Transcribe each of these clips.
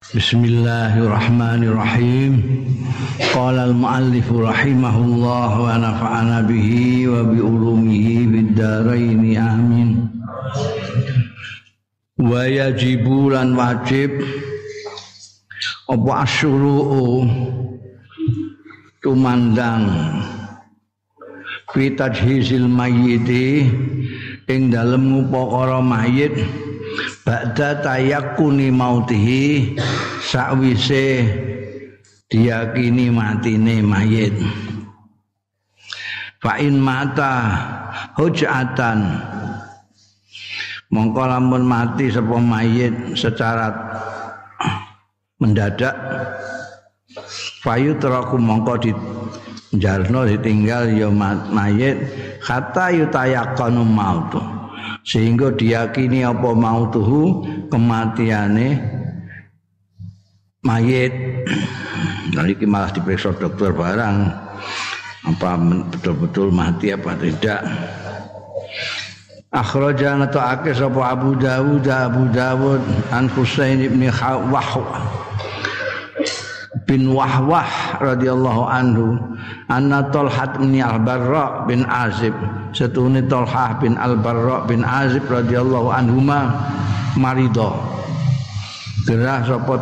Bismillahirrahmanirrahim. Qala al-muallif rahimahullah wa nafa'ana bihi wa bi ulumihi bid amin. Wa yajibu lan wajib. Apa asyuru'u? Tumandang. Fi tajhizil mayyiti. Ing dalem ngupakara mayit ba'da tayakkuni mautihi sakwise diyakini matine mayit. Fa in mata hujatan. Mongko lamun mati sapa mayit secara mendadak. Fayu teraku mongko di jarno ditinggal ya mayit kata yutayakanu mautu sehingga diyakini apa mautuhu kematiane mayit. Nanti malah diperiksa dokter barang. Apa betul-betul mati apa tidak. Akhraja atau akeh sapa Abu Dawud Abu Dawud an Husain ibn Wahwa bin Wahwah radhiyallahu anhu anna Talhat bin Al-Barra bin Azib setune Talhah bin Al-Barra bin Azib radhiyallahu anhuma marido gerah sapa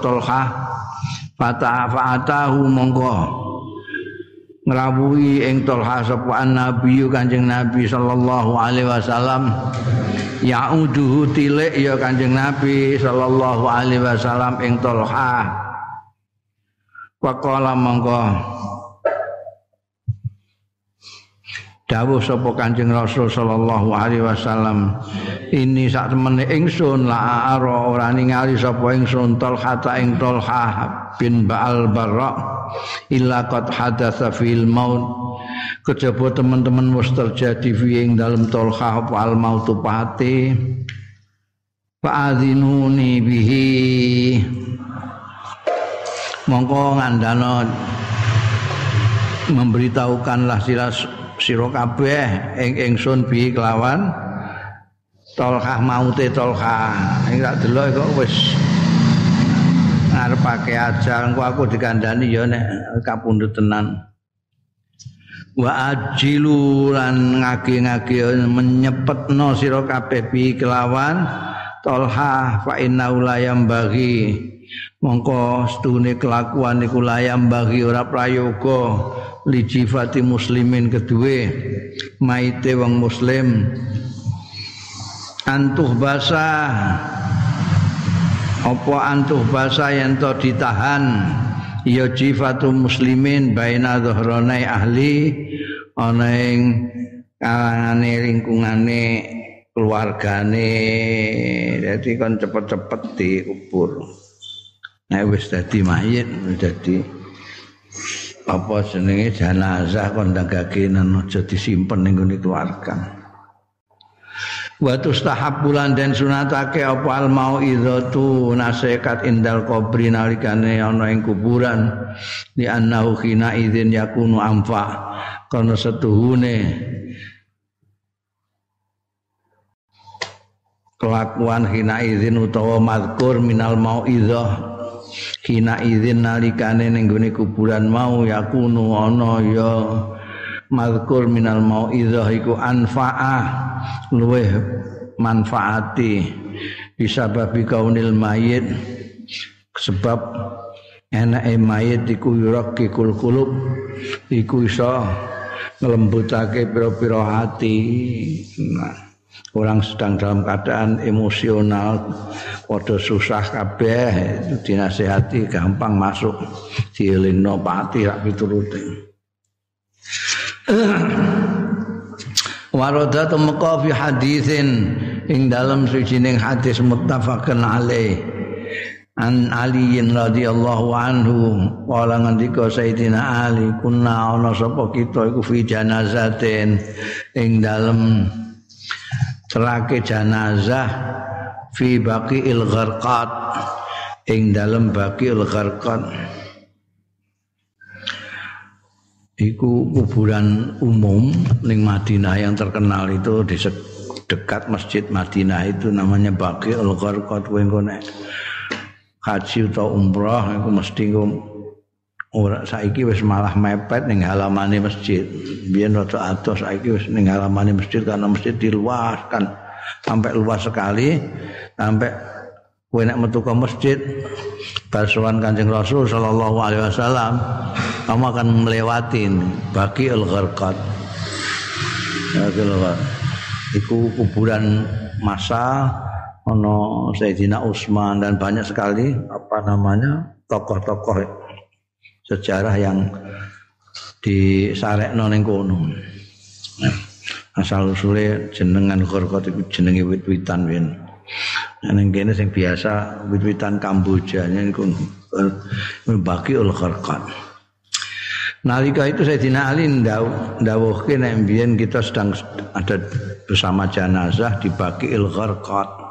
fata fa'atahu monggo. Ngrawuhi ing Talha sapa Nabi Kanjeng Nabi sallallahu alaihi wasallam. Yauduhu tilik ya Kanjeng Nabi sallallahu alaihi wasallam ing Talha Pakola mongko. Dawuh sapa Kanjeng Rasul sallallahu alaihi wasallam ini sak temene ingsun la ara ora ningali sapa ingsun Talha ing Talha bin Ba'al Barra illa qad hadatsa fil maut. Kejaba teman-teman wis terjadi fi ing dalem Talha apa al mautu pati? Fa'adzinuni bihi mongko ngandana memberitahukanlah sira sira kabeh ing ingsun bi kelawan tolkah maute tolkah. Ing tak delok kok wis ngarepake aja. Engko aku dikandani ya nek kapundhut tenan wa ajilu lan ngagi-ngagi menyepetno sira kabeh bi kelawan tolha fa inna bagi mongko stune kelakuan iku layam bagi ora prayoga. Lijifati muslimin kedue maite wong muslim. Antuh basah apa antuh basah yang to ditahan? Ya jifatu muslimin baina dhahranai ahli ana ing kalangane lingkungane keluargane. Jadi kan cepet-cepet dikubur nek wis dadi mayit dadi apa jenenge jenazah kon dagake nang aja disimpen ning ngene keluarga. Wa tustahabbulan den sunatake apa al mauizatu nasihat indal kubri nalikane ana ing kuburan. Di annahu khina idzin yakunu amfa kana setuhune kelakuan hina izin utawa mazkur minal mauizah kina izin nalikane ning gone kuburan mau yakunu ana ya. Mazkur minal mauizah iku anfaah luweh manfaati. Bisa babi kaunil mayit. Sebab enake mayit iku yuraki kul kulub iku iso ngelembutake pira-pira hati. Nah orang sedang dalam keadaan emosional pada susah kabeh dinasehati gampang masuk. Dielingno pati rak pituruti. Warada tumeka fi hadisin ing dalam sucining hadis muttafaqun alaih. An Ali radhiyallahu anhu wala ngendika Sayyidina Ali kunna ana sapa kita iku fi janazatin ing dalem serake jenazah fi baqiil gharqat. Ing dalem baqiil gharqat. Iku kuburan umum ning Madinah yang terkenal itu di dekat Masjid Madinah itu namanya Baqiul Gharqat. Kowe engko haji atau umroh iku mesti ora saiki wis malah mepet ning halamane masjid. Biyen rada adoh saiki wis ning halamane masjid karena masjid diluaskan sampai luas sekali sampai kowe nek metu ke masjid basuhan Kanjeng Rasul sallallahu alaihi wasallam kamu akan melewati bagi al-gharqat. Iku kuburan masa ono Sayyidina Utsman dan banyak sekali apa namanya tokoh-tokoh sejarah yang di Sarekno ning kono. Asal usule jenengan Gorkot iku jenenge wit-witan wen. Nang kene sing biasa wit-witan Kamboja niku bagi ul Gorkot. Nalika itu Sayyidina Ali ndawuhke nek mbiyen kita sedang ada bersama jenazah di Baki il Gharqat.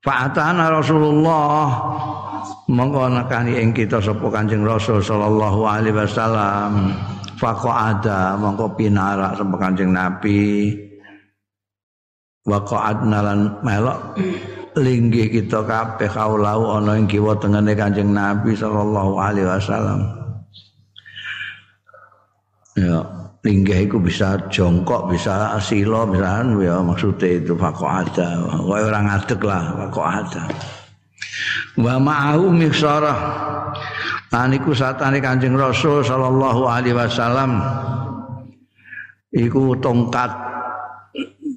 Fa'atana Rasulullah mongko nekani ing kita sapa Kanjeng Rasul sallallahu alaihi wasallam. Faqa'ada mongko pinarak sapa Kanjeng Nabi. Waqa'adna lan melok linggih kita kabeh kaulau ana ing kiwa tengene Kanjeng Nabi sallallahu alaihi wasallam. Ya, linggih itu bisa jongkok, bisa silo, bisa ya maksudnya itu fakok ada. Kaya orang adek lah fakok ada. Wa ma'ahu miksarah. Aniku satane Kanjeng Rasul sallallahu alaihi wasallam iku tongkat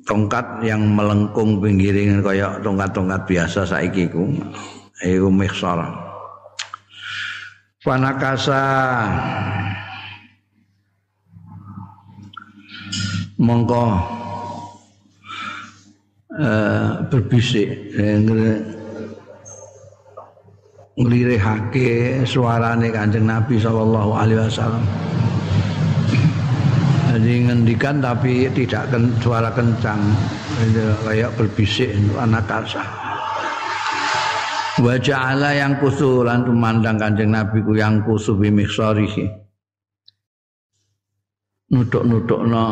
tongkat yang melengkung pinggiring kaya tongkat-tongkat biasa saiki iku. Iku miksarah. Panakasa mongko uh, berbisik nglirihake suarane Kanjeng Nabi sallallahu alaihi wasallam. Jadi ngendikan tapi tidak ken, suara kencang kayak berbisik anak kasah. Wajah Allah yang kusulan memandang kanjeng Nabi ku yang kusu bimiksarihi nutuk-nutukno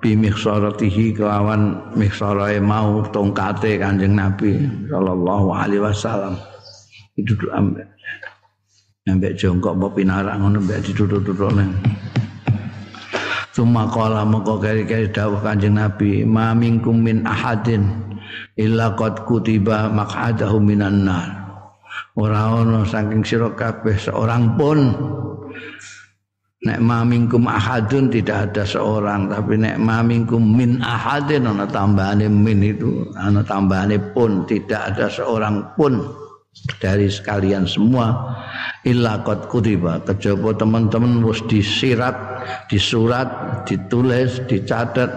bimiksaratihi kelawan miksarae mau tongkate Kanjeng Nabi sallallahu alaihi wasallam. Itu ambek ambek jongkok apa pinarak ngono ambek ditutuk-tutukne. Suma kala moko kari-kari dawuh Kanjeng Nabi, "Ma minkum min ahadin illa qad kutiba maq'adahu minan nar." Ora ana saking sira kabeh seorang pun Nek mamingkum ahadun tidak ada seorang tapi nek mamingkum min ahadin ana tambahane min itu ana tambahane pun tidak ada seorang pun dari sekalian semua illa qad kutiba kejaba teman-teman wis disirat disurat ditulis dicatat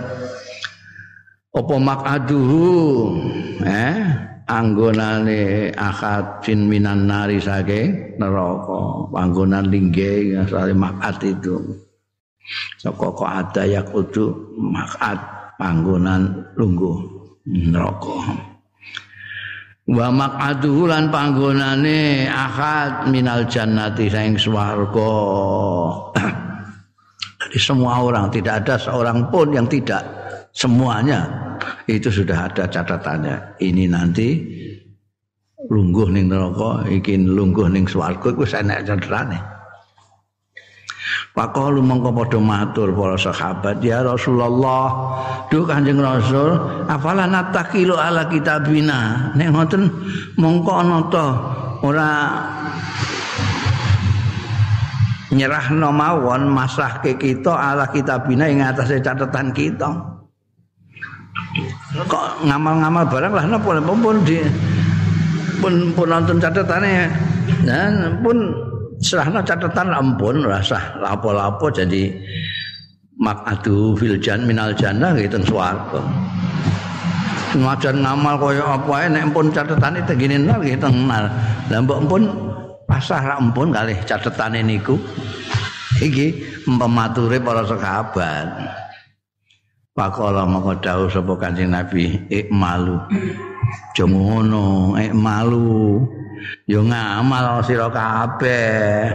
apa makaduhu eh anggonane akad fin minan nari sake neraka. Panggonan lingge asale makat itu. Saka kok ada ya kudu makat panggonan lungguh neraka. Wa maqaduhu lan panggonane akad minal jannati saing swarga. Jadi semua orang tidak ada seorang pun yang tidak semuanya itu sudah ada catatannya. Ini nanti lungguh ning neraka, iki lungguh ning swarga iku enek catatane. Pakalu mongko padha matur para sahabat ya Rasulullah duh Kanjeng Rasul afala natakilu ala kitabina nek ngoten mongko ana to ora nyerahno mawon masahke kita ala kitabina ing atase catatan kita kok ngamal-ngamal barang lah napa pun di pun pun nonton catatannya dan pun serahna catatan ampun rasa lapo-lapo jadi makadu filjan minal jannah gitu swarga Senajan ngamal kaya apa nek pun catetane tegene nol gitu nol. Lah mbok pun pasah ra ampun kalih catetane niku. Iki pemature para sahabat. Pakola maka dawuh sapa Kanjeng Nabi ikmalu. Aja ngono, ikmalu. Yo ngamal sira kabeh.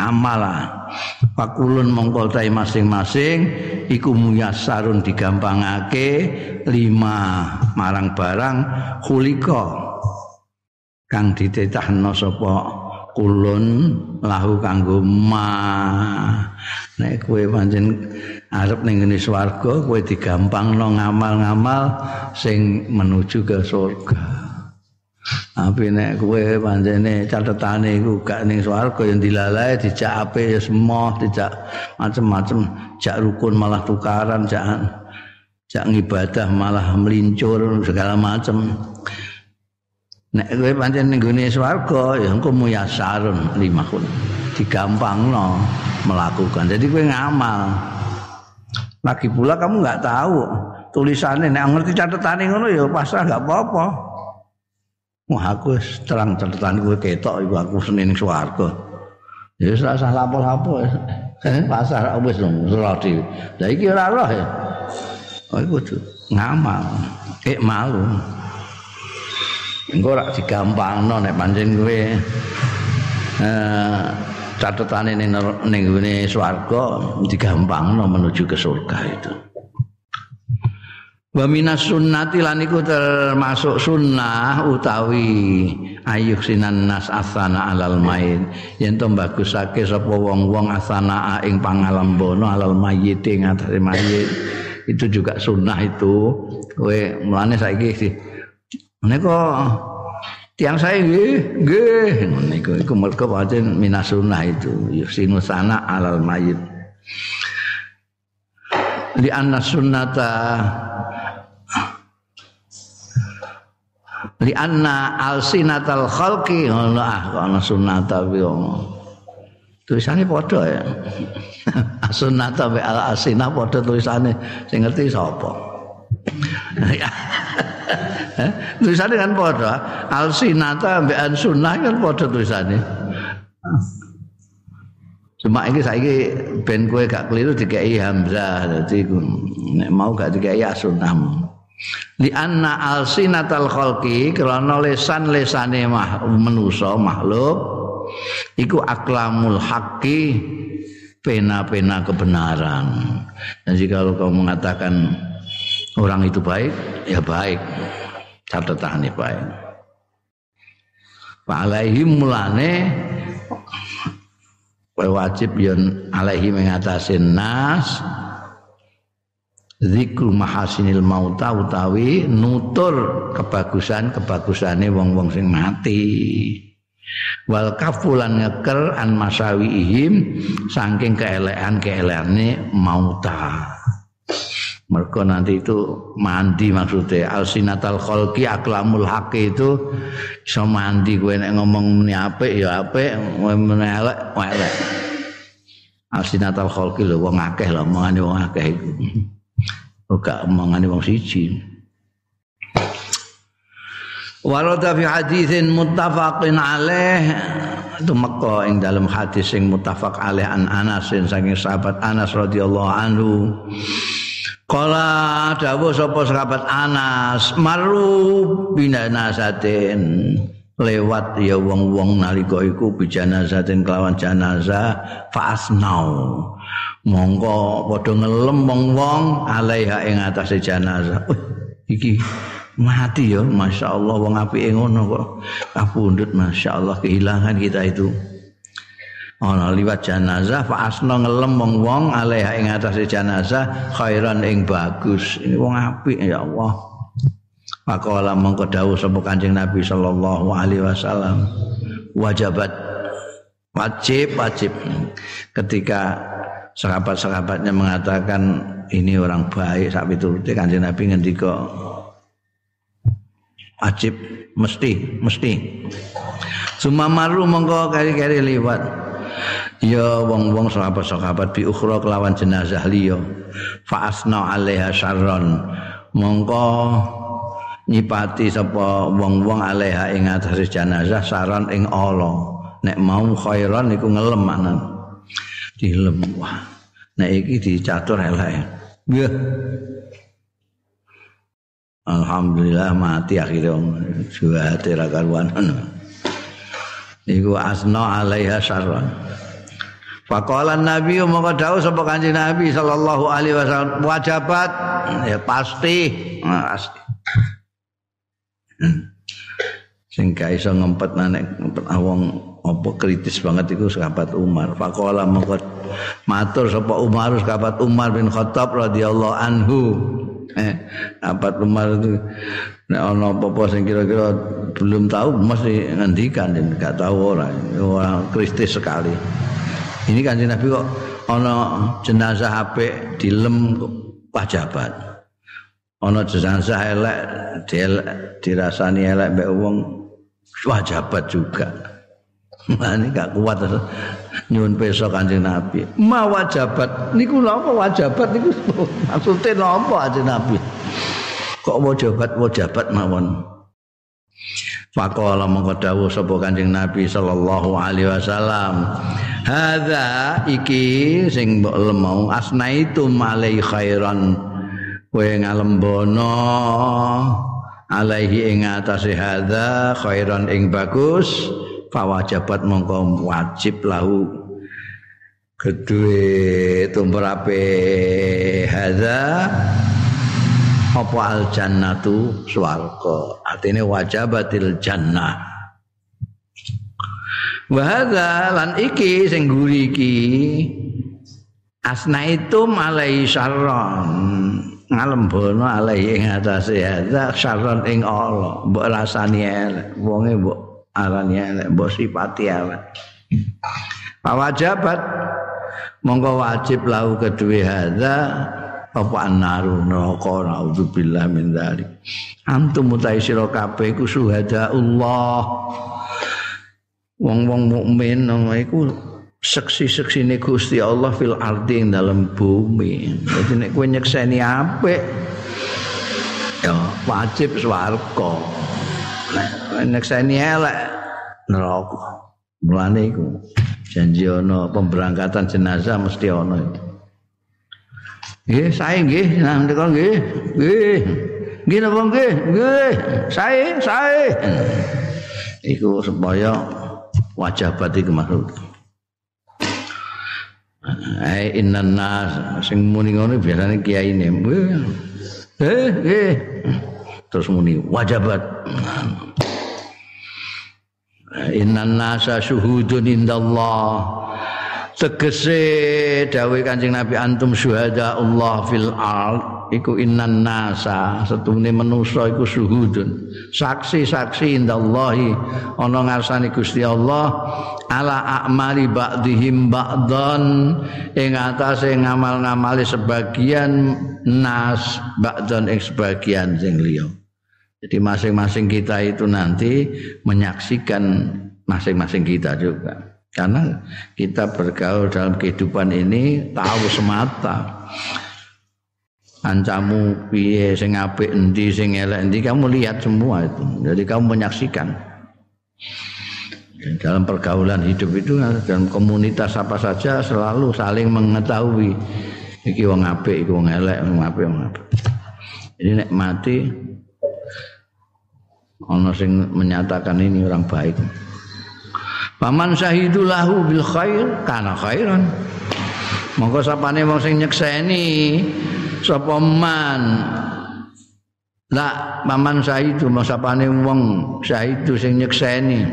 Amalah. Pakulun mongko masing-masing iku muyasarun digampangake lima marang barang khulika kang ditetahno sapa kulun lahu kanggo ma nek kowe pancen arep ning ngene swarga kowe digampangno ngamal-ngamal sing menuju ke surga. Tapi nek kowe pancene catetane iku gak ning swarga yang dilalae dijak ape ya semua dijak macem-macem jak rukun malah tukaran jak jak ngibadah malah melincur segala macem Nek kowe pancen ning gone swarga ya engko muyasarun limahun. Digampangno melakukan. Jadi kowe ngamal. Lagi pula kamu nggak tahu tulisannya nek ngerti catetane ngono ya pasrah nggak apa-apa. Wah aku terang catatan gue ketok ibu aku senin swarga. Ya wis rasa lapo-lapo. Eh pasar wis ora dhewe. Lah iki ora roh ya. Oh iku ngamal. Eh malu. Engko ora digampangno nek pancen kowe eh catetane ning ning ngene swarga digampangno menuju ke surga itu. Wa minas sunnati lan iku termasuk sunnah utawi ayuh sinan nas asana alal main yen to bagusake sapa wong-wong asana ing pangalambono alal mayit ing atase mayit itu juga sunnah itu. Kowe mulane saiki Menika tiang saya nggih, nggih. Menika iku mergo pancen minasunah itu, yusinu sana alal mayit. Li anna sunnata li anna alsinatal khalqi ngono ah ana sunnata kuwi tulisane padha ya sunnata be al asina padha tulisane sing ngerti sapa tulisannya kan podo. Al sinata ambil sunnah kan podo tulisannya. Cuma ini saya ini ben kue gak keliru dikai hamzah. Jadi nek mau gak dikai sunnah li anna al sinatal khalqi karena lesan lesane mah menuso makhluk iku aklamul haqqi pena-pena kebenaran. Jika kalau kamu mengatakan orang itu baik ya baik. Catatane baik. Pak alaihi mulane wajib yen alaihi mengatasi nas zikru mahasinil mauta utawi nutur kebagusan kebagusane wong-wong sing mati. Wal kafulan ngeker an ihim saking keelekan keelekane mauta mereka nanti itu mandi maksudnya alsinatal kholki aklamul haki itu bisa mandi gue nek ngomong ini apa ya apa menelek welek alsinatal kholki lho wong akeh lho omongane wong akeh iku. Ora omongane wong siji? Warada fi haditsin muttafaqin alaih. Itu Mekah ing dalam hadis sing muttafaq alaih an Anas saking sahabat Anas radhiyallahu anhu Kala dawuh sapa sahabat Anas, maru binanasatin lewat ya wong-wong nalika iku bijanasatin kelawan jenazah fasnau. Monggo padha ngelem wong-wong alaiha ing atase jenazah. Iki mati ya, masyaallah wong apike ngono kok. Kapundhut masyaallah kehilangan kita itu. Ana liwat jenazah fa asna ngelem wong-wong alaiha ing atase jenazah khairan ing bagus. Ini wong apik ya Allah. Maka mongko dawuh sapa Kanjeng Nabi sallallahu alaihi wasallam. Wajibat wajib wajib. Ketika sahabat-sahabatnya mengatakan ini orang baik sak piturute Kanjeng Nabi ngendika wajib mesti mesti Suma maru mongko kari-kari liwat ya wong-wong sahabat-sahabat bi ukhra kelawan jenazah liya. Fa asna alaiha syarron mongko nyipati sapa wong-wong alaiha ing atas jenazah saron ing Allah. Nek mau khairan iku ngelem manan. Dilem wah. Nek iki dicatur elek. Ya Alhamdulillah mati akhirnya. Juga hati karuan Iku asna alaiha syarran. Faqala Nabi maka dawuh sapa Kanjeng Nabi sallallahu alaihi wasallam wajibat ya pasti. Pasti sing gak iso ngempet nek ngempet awong apa kritis banget iku sahabat Umar. Faqala mengko matur sapa Umar sahabat Umar bin Khattab radhiyallahu anhu. Eh, sahabat Umar itu nek ana apa-apa sing kira-kira belum tahu mesti ngendikan dan gak tahu orang orang kritis sekali. Ini kan Nabi kok ana jenazah HP dilem wajabat. Ana jenazah elek dirasani elek mbek wong wajabat juga. Nah, ini gak kuat nyuwun peso Kanjeng Nabi. Ma wajabat niku napa wajabat niku maksude napa Kanjeng Nabi? Kok wajabat wajabat mawon. Faqala mongko dawuh sapa Kanjeng Nabi sallallahu alaihi wasallam. Hadza iki sing mbok lemau asnaitum alai khairan kowe ngalembono alaihi ing atase hadza khairan ing bagus fawajabat mongko wajib lahu. Kedue tumrape hadza apa al jannatu swarga? Artine wajabatil jannah. Wa lan iki sing guri iki asnaitum alai syarron ngalembono alaihi ing atase. Hadza syarron ing Allah mbok rasani elek wonge mbok arani elek mbok sifati elek. Pawajabat monggo wajib lahu kedue hadza apa annaru neraka naudzubillah min dzalik. Antum mutai sira kabeh iku suhada Allah. Wong-wong mukmin iku seksi-seksi ini Gusti Allah fil ardi dalam bumi. Jadi nek kowe nyekseni apik ya wajib swarga. Nek nyekseni elek neraka. Mulane iku janji ana pemberangkatan jenazah mesti ana itu. Nggih, sae nggih, nah ndeka nggih. Nggih. Nggih napa nggih? Nggih. Sae, sae. Iku supaya wajabat iku maksud. Ai innan nas sing muni ngono biasane kiai ne. Eh, eh. Terus muni wajabat. Innan nasa syuhudun indallah. Tegese dawuh Kanjeng Nabi antum syuhada Allah fil ard iku innan nasa setune manusa iku syuhudun. Saksi-saksi indallahi ana ngarsane Gusti Allah ala a'mali ba'dihim ba'dhan ing atase ngamal-ngamali sebagian nas ba'dhan ing sebagian sing liya. Jadi masing-masing kita itu nanti menyaksikan masing-masing kita juga. Karena kita bergaul dalam kehidupan ini tahu semata. Ancamu piye sing apik endi sing elek endi kamu lihat semua itu. Jadi kamu menyaksikan. Dalam pergaulan hidup itu dalam komunitas apa saja selalu saling mengetahui iki wong apik, iki wong elek, wong apik, wong apik. Jadi nek mati ana sing menyatakan ini orang baik. Paman syahidu lahu bil khair kana khairan. Monggo sapane wong sing nyekseni sapa man La paman syahidu sapane wong syahidu sing nyekseni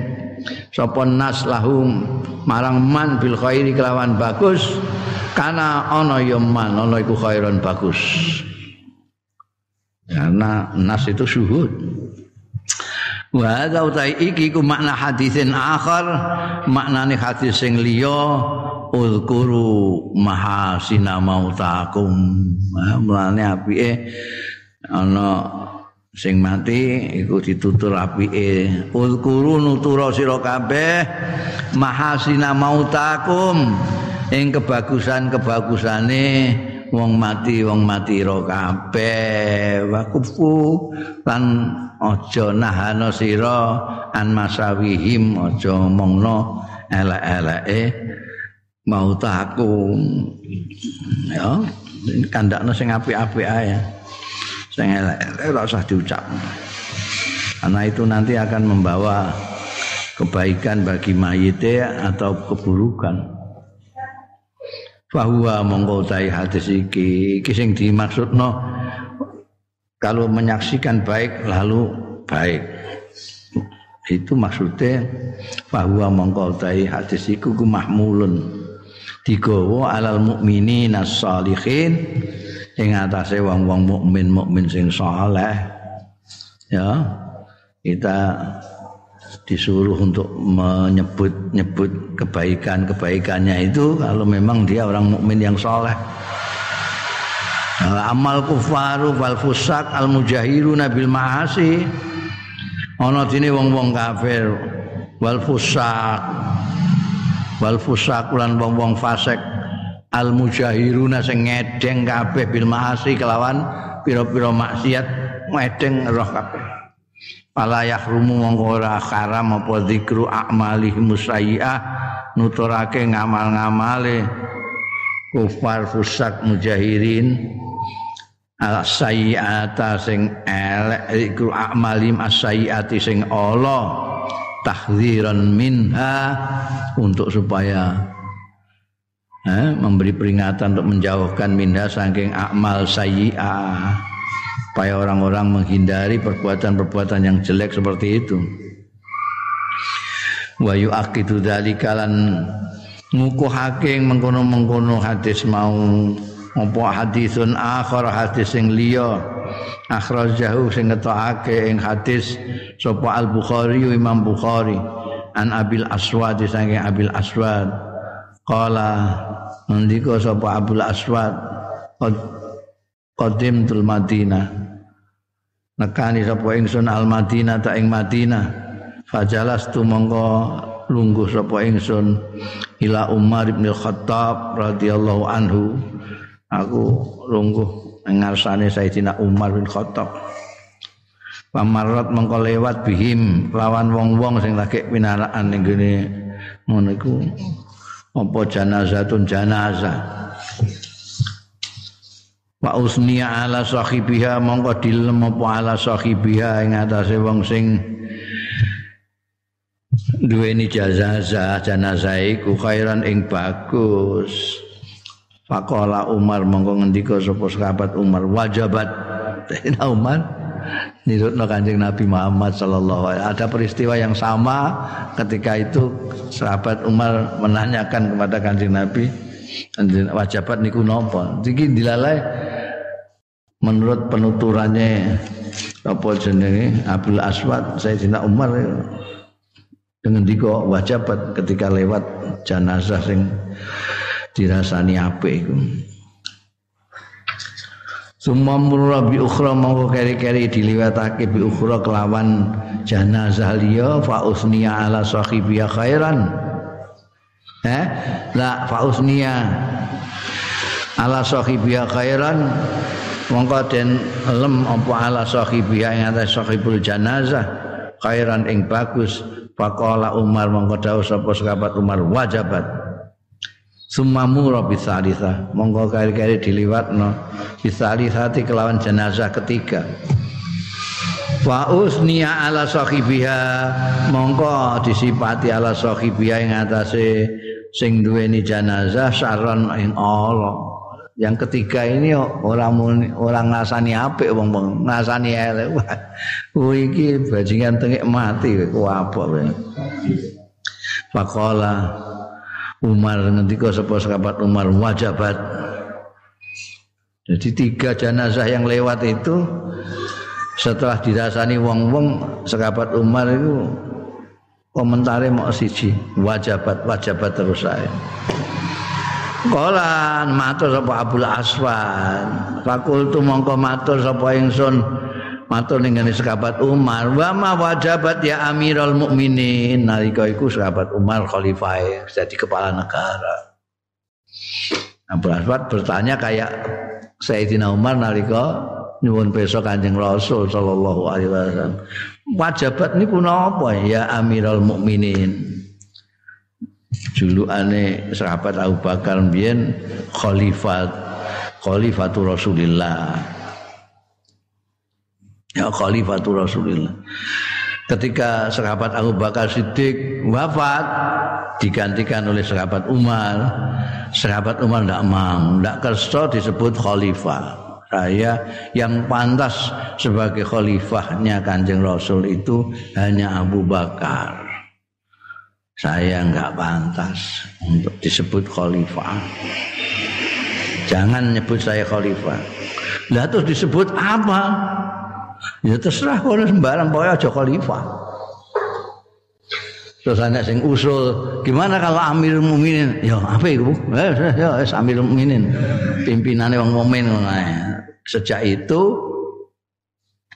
sapa nas lahum marang man bil khairi kelawan bagus kana ana ya man ana iku khairan bagus. Karena nas itu syuhud. Wa utai iki ku makna hadisin akhar maknane hadis sing liya uzkuru mahasina mautakum. Mulane apike ana sing mati iku ditutur apike uzkuru nutura sira kabeh mahasina mautakum. Ing kebagusan-kebagusane wong mati wong mati ro kabeh. Wakufu lan aja nahana sira an masawihim aja omongno elek-eleke mautaku ya kandakno sing apik-apik ae sing elek-elek ora usah diucap. Karena itu nanti akan membawa kebaikan bagi mayite atau keburukan bahwa mongko hadis iki iki sing dimaksudno kalau menyaksikan baik lalu baik. Itu maksudnya bahwa mongko hadis iku ku mahmulun. Digawa alal mukminin as-salihin ing atase wong-wong mukmin mukmin sing saleh. Ya kita disuruh untuk menyebut-nyebut kebaikan-kebaikannya itu kalau memang dia orang mukmin yang saleh amal kufaru wal fusak al mujahiruna bil ma'asi. Ana dene wong-wong kafir wal fusak wal fusak lan wong-wong fasik. Al mujahiruna sing ngedeng kabeh bil ma'asi kelawan pira-pira maksiat ngedeng roh kabeh Pala yahrumu mongko ora haram apa zikru a'malih musayyi'ah nuturake ngamal-ngamale. Kufar fusak mujahirin. As-sayyi'ata sing elek iku a'malim as-sayyi'ati sing Allah tahdziran minha untuk supaya eh, memberi peringatan untuk menjauhkan minha saking amal sayyi'ah supaya orang-orang menghindari perbuatan-perbuatan yang jelek seperti itu. Wa yu'aqidu dzalika lan ngukuhake mengkono-mengkono hadis mau. Apa hadisun akhar hadis sing liya akhrajahu sing ngetokake ing hadis sapa Al Bukhari Imam Bukhari. An Abil Aswad saking Abil Aswad. Qala ngendika sapa Abul Aswad qadim tul Madinah nekani sapa ingsun Al Madinah ta ing Madinah fajalas tu mongko lungguh sapa ingsun ila Umar bin Khattab radhiyallahu anhu. Aku lungguh ngarsane Sayyidina Umar bin Khattab. Pamarat mengko lewat bihim lawan wong-wong sing lagi pinaraan ning gene. Ngono iku. Apa janazatun janazah Wa usniya ala sahibiha mongko dilem apa ala sahibiha ing atase wong sing duweni janazah janazah iku khairan ing bagus. Pakola Umar mongko ngendika sapa sahabat Umar wajabat. Sayyidina Umar nirutno Kanjeng Nabi Muhammad sallallahu alaihi ada peristiwa yang sama ketika itu sahabat Umar menanyakan kepada Kanjeng Nabi wajabat niku napa? Iki dilalai menurut penuturannya apa jenenge Abdul Aswad Sayyidina Umar dengan diko wajabat ketika lewat jenazah sing dirasani apik iku Summa murra bi ukhra mongko keri-keri diliwatake bi ukhra kelawan janazah liya fa usniya ala sahibiya khairan. Eh? La fa usniya ala sahibiya khairan mongko den lem apa ala sahibiya ing atas sahibul janazah khairan ing bagus. Faqala Umar mongko dawuh sapa sahabat Umar wajabat. Sumamu robi salisa Monggo kari-kari diliwatno Bisalisati kelawan jenazah ketiga. Wa usniya ala sahibiha. Monggo disipati ala sahibiha Yang atase Sing duweni jenazah Saron ing Allah yang ketiga ini orang orang ngasani apik wong wong ngasani elek wah iki bajingan tengik mati ku apa Pakola Umar ngendika sapa sahabat Umar wajabat. Jadi tiga jenazah yang lewat itu setelah dirasani wong-wong sahabat Umar itu komentare mau siji wajabat wajabat terus saya. Kolan matur sapa Abdul Aswan. Fakultu mongko matur sapa ingsun. Matur ning ngene sahabat Umar. Wa ma wajabat ya Amirul Mukminin. Nalika iku sahabat Umar khalifah jadi kepala negara. Abu Aswad bertanya kayak Sayyidina Umar nalika nyuwun peso Kanjeng Rasul sallallahu alaihi wasallam. Wajabat niku napa ya Amirul Mukminin julukane sahabat Abu Bakar mbiyen khalifat khalifatul Rasulillah ya khalifatul Rasulullah. Ketika sahabat Abu Bakar Siddiq wafat digantikan oleh sahabat Umar. Sahabat Umar tidak mau, tidak kerso disebut khalifah. saya yang pantas sebagai khalifahnya Kanjeng Rasul itu hanya Abu Bakar. Saya enggak pantas untuk disebut khalifah. Jangan nyebut saya khalifah. Lah terus disebut apa? Ya terserah kalau sembarang pokoknya aja khalifah. Terus anak sing usul, gimana kalau Amir Mukminin? Ya apa itu? Ya, ya, ya Amir Mukminin. Pimpinannya wong mukmin Sejak itu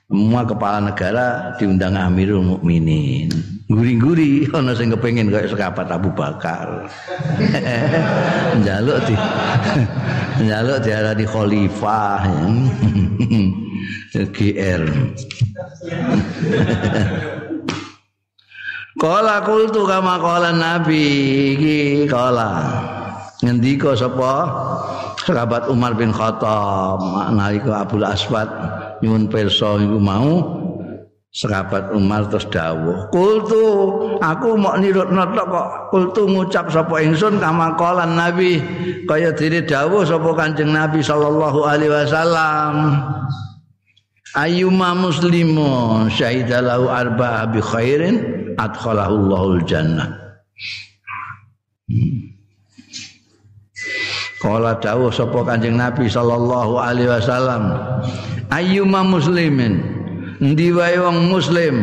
semua kepala negara diundang Amirul Mukminin. Guri-guri ana sing kepengin kayak sekapat Abu Bakar. njaluk di njaluk diarani khalifah. GR. Kala kultu kama kala Nabi iki kala. Ngendika sapa sahabat Umar bin Khattab nalika Abdul Aswad nyuwun pirsa iku mau sahabat Umar terus dawuh kultu aku mau nirut notok kok kultu ngucap sapa ingsun kama kala Nabi kaya diri dawuh sapa Kanjeng Nabi sallallahu alaihi wasallam ayyuma muslimun syahidalahu arba'a bi khairin adkhalahullahu jannah. Kala dawuh sapa Kanjeng Nabi sallallahu alaihi wasallam, ayyuma muslimin endi wae wong muslim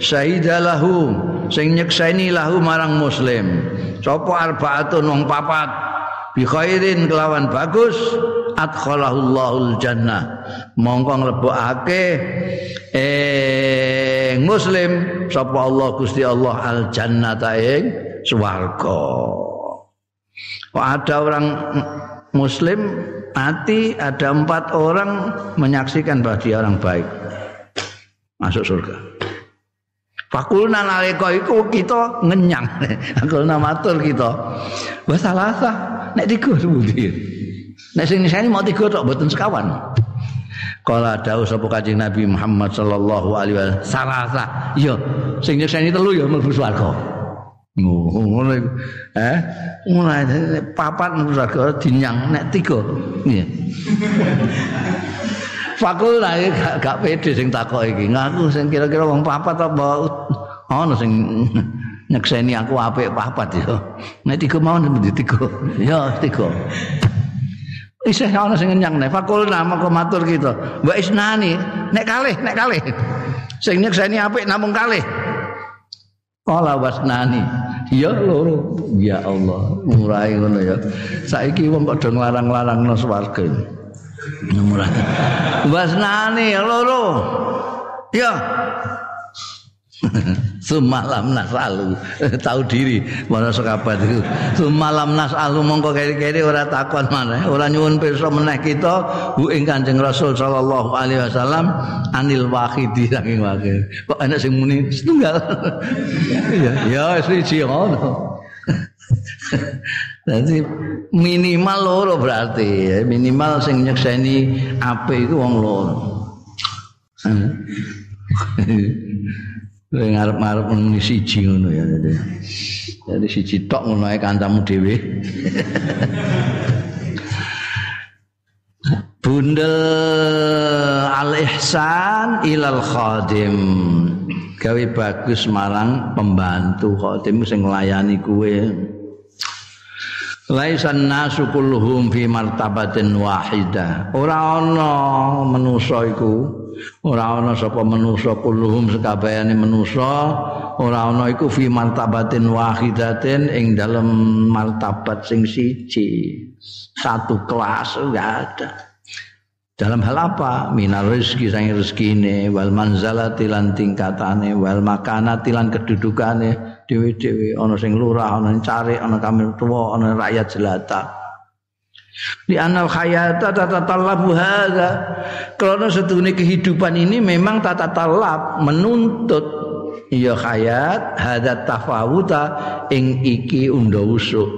syahidalahu sing nyekseni lahu marang muslim. Sapa arbaatun wong papat bi khairin kelawan bagus adkhalahullahu jannah. Mongko nglebokake eh muslim sapa Allah Gusti Allah al jannata ing swarga. Kok ada orang muslim mati ada empat orang menyaksikan bahwa dia orang baik masuk surga. Fakulna nalika iku kita ngenyang. Fakulna matur kita. Wa salasa nek tiga sebutir. Nek sing nisani mau tiga tok mboten sekawan. Kala dawuh sapa Kanjeng Nabi Muhammad sallallahu alaihi wasallam, "Salasa." Iya, sing nyekseni telu ya mlebu swarga. Ngono eh mulai papat mlebu swarga dinyang nek tiga. Iya. Fakul lah gak, gak pede sing takok iki. Ngaku sing kira-kira wong papat apa ono sing nyekseni aku apik papat ya. Nek tiga mau nek tiga. Ya tiga. Isih ana sing ngenyang nek fakul nama matur kita. Wa isnani nek kalih nek kalih. Sing nyekseni apik namung kalih. Kala wasnani. Ya loro. Ya Allah, murai ngono ya. Saiki wong kok do nglarang-larangno swarga. Murah. Wasnani loro. Ya. Semalam nasalu tahu diri mana sekabat itu. Semalam nasalu mongko keri-keri ora takon mana, ora nyuwun pirsa meneh kita bu Kanjeng Rasul sallallahu alaihi wasallam anil wahidi saking wakil. Kok enak sing muni setunggal. Iya, ya siji ngono. Jadi minimal loro berarti minimal sing nyekseni ape iku wong loro. Kowe ngarep-ngarep muni siji ngono ya. Jadi siji tok ngono ae kancamu dhewe. Bundel al ihsan ilal khadim. Gawe bagus marang pembantu khadim sing nglayani kuwe. Laisan nasu kulluhum fi martabatin wahidah. Ora ana manusa iku, ora ana sapa manusa kulluhum sekabehane manusa, ora ana iku fi martabatin wahidatin ing dalem martabat sing siji. Satu kelas enggak ada. Dalam hal apa? Minar rezeki sang rezekine wal manzalati lan tingkatane wal makanati lan kedudukane dhewe-dhewe ana sing lurah, ana sing cari, ana kamil tuwa, ana rakyat jelata. Di anal hayata tata talabu hadza. Karena setune kehidupan ini memang tata talab menuntut ya hayat hadat tafawuta ing iki unda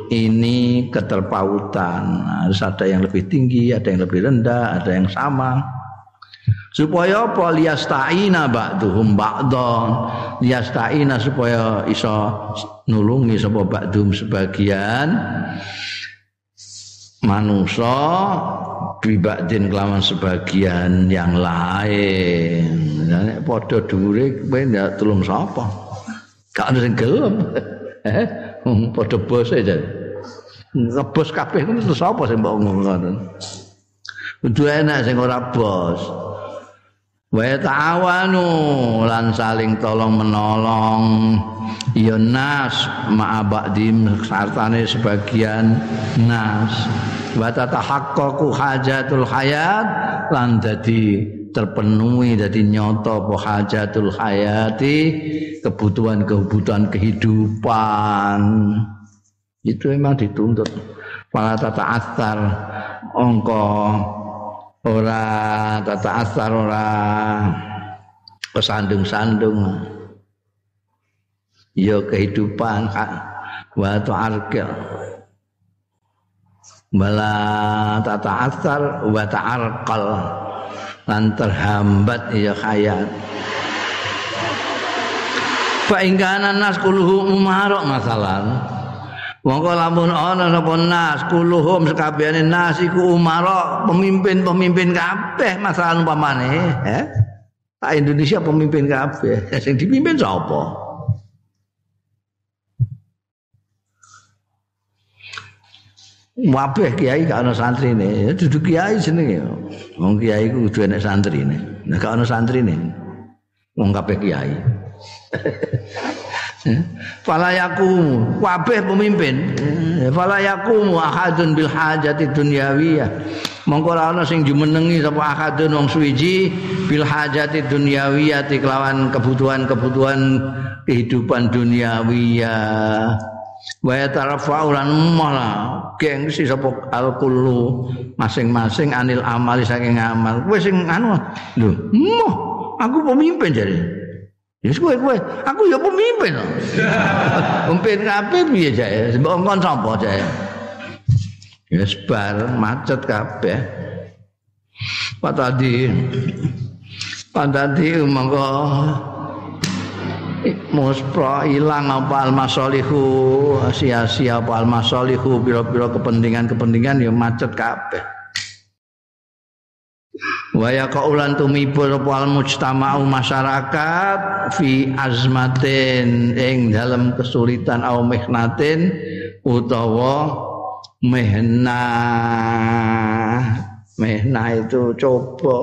ini keterpautan harus ada yang lebih tinggi ada yang lebih rendah ada yang sama supaya apa liyasta'ina ba'duhum ba'don liyasta'ina supaya iso nulungi sapa ba'dum sebagian manusa bibadin kelawan sebagian yang lain. Nek padha dhuwure kowe ndak tulung sapa? Gak ono sing gelem. Eh, padha bose jan. Ngebos kabeh ku terus sapa sing mbok ngono. Kudu enak sing ora bos. Wa ta'awanu lan saling tolong menolong. Ya nas ma'abadim sartane sebagian nas. Wa tatahaqqaqu hajatul hayat lan dadi terpenuhi dadi nyoto apa hajatul hayati kebutuhan-kebutuhan kehidupan. Itu memang dituntut. Para tata asar ongko ora tata asar ora kesandung-sandung ya kehidupan wa ta'arqil bala tata asar wa ta'arqal lan terhambat ya hayat fa ingkana nas kuluhu umarok masalah Mongko lamun ana napa nas kuluhum sekabehane nas iku umara pemimpin-pemimpin kabeh masalah umpamane, eh? Tak Indonesia pemimpin kabeh. Sing dipimpin sapa? Wabeh kiai gak ana santrine, ya duduk kiai jenenge. Wong kiai ku kudu enek santrine. Nek gak ana santrine, wong kabeh kiai. Fala yakum kabeh pemimpin. Fala yakum ahadun bil hajati dunyawiyah. Mongko ora ana sing jumenengi sapa ahadun wong suwiji bil hajati dunyawiyah kelawan kebutuhan-kebutuhan kehidupan duniawiyah. Wa yatarafa'u lan malah gengsi sapa al kullu masing-masing anil amali saking amal. Wis sing anu lho, aku pemimpin jadi. Yes kowe kowe, aku ya pemimpin. Pemimpin kabeh piye jae? Mbok kon sapa jae? Yes bar macet kabeh. Pak tadi Pak tadi monggo muspro ilang apa almasolihu sia-sia apa almasolihu pira-pira kepentingan-kepentingan ya macet kabeh. Waya kaulan tumipul wal mujtama'u masyarakat fi azmatin ing dalam kesulitan au mihnatin utawa mehna mehna itu coba.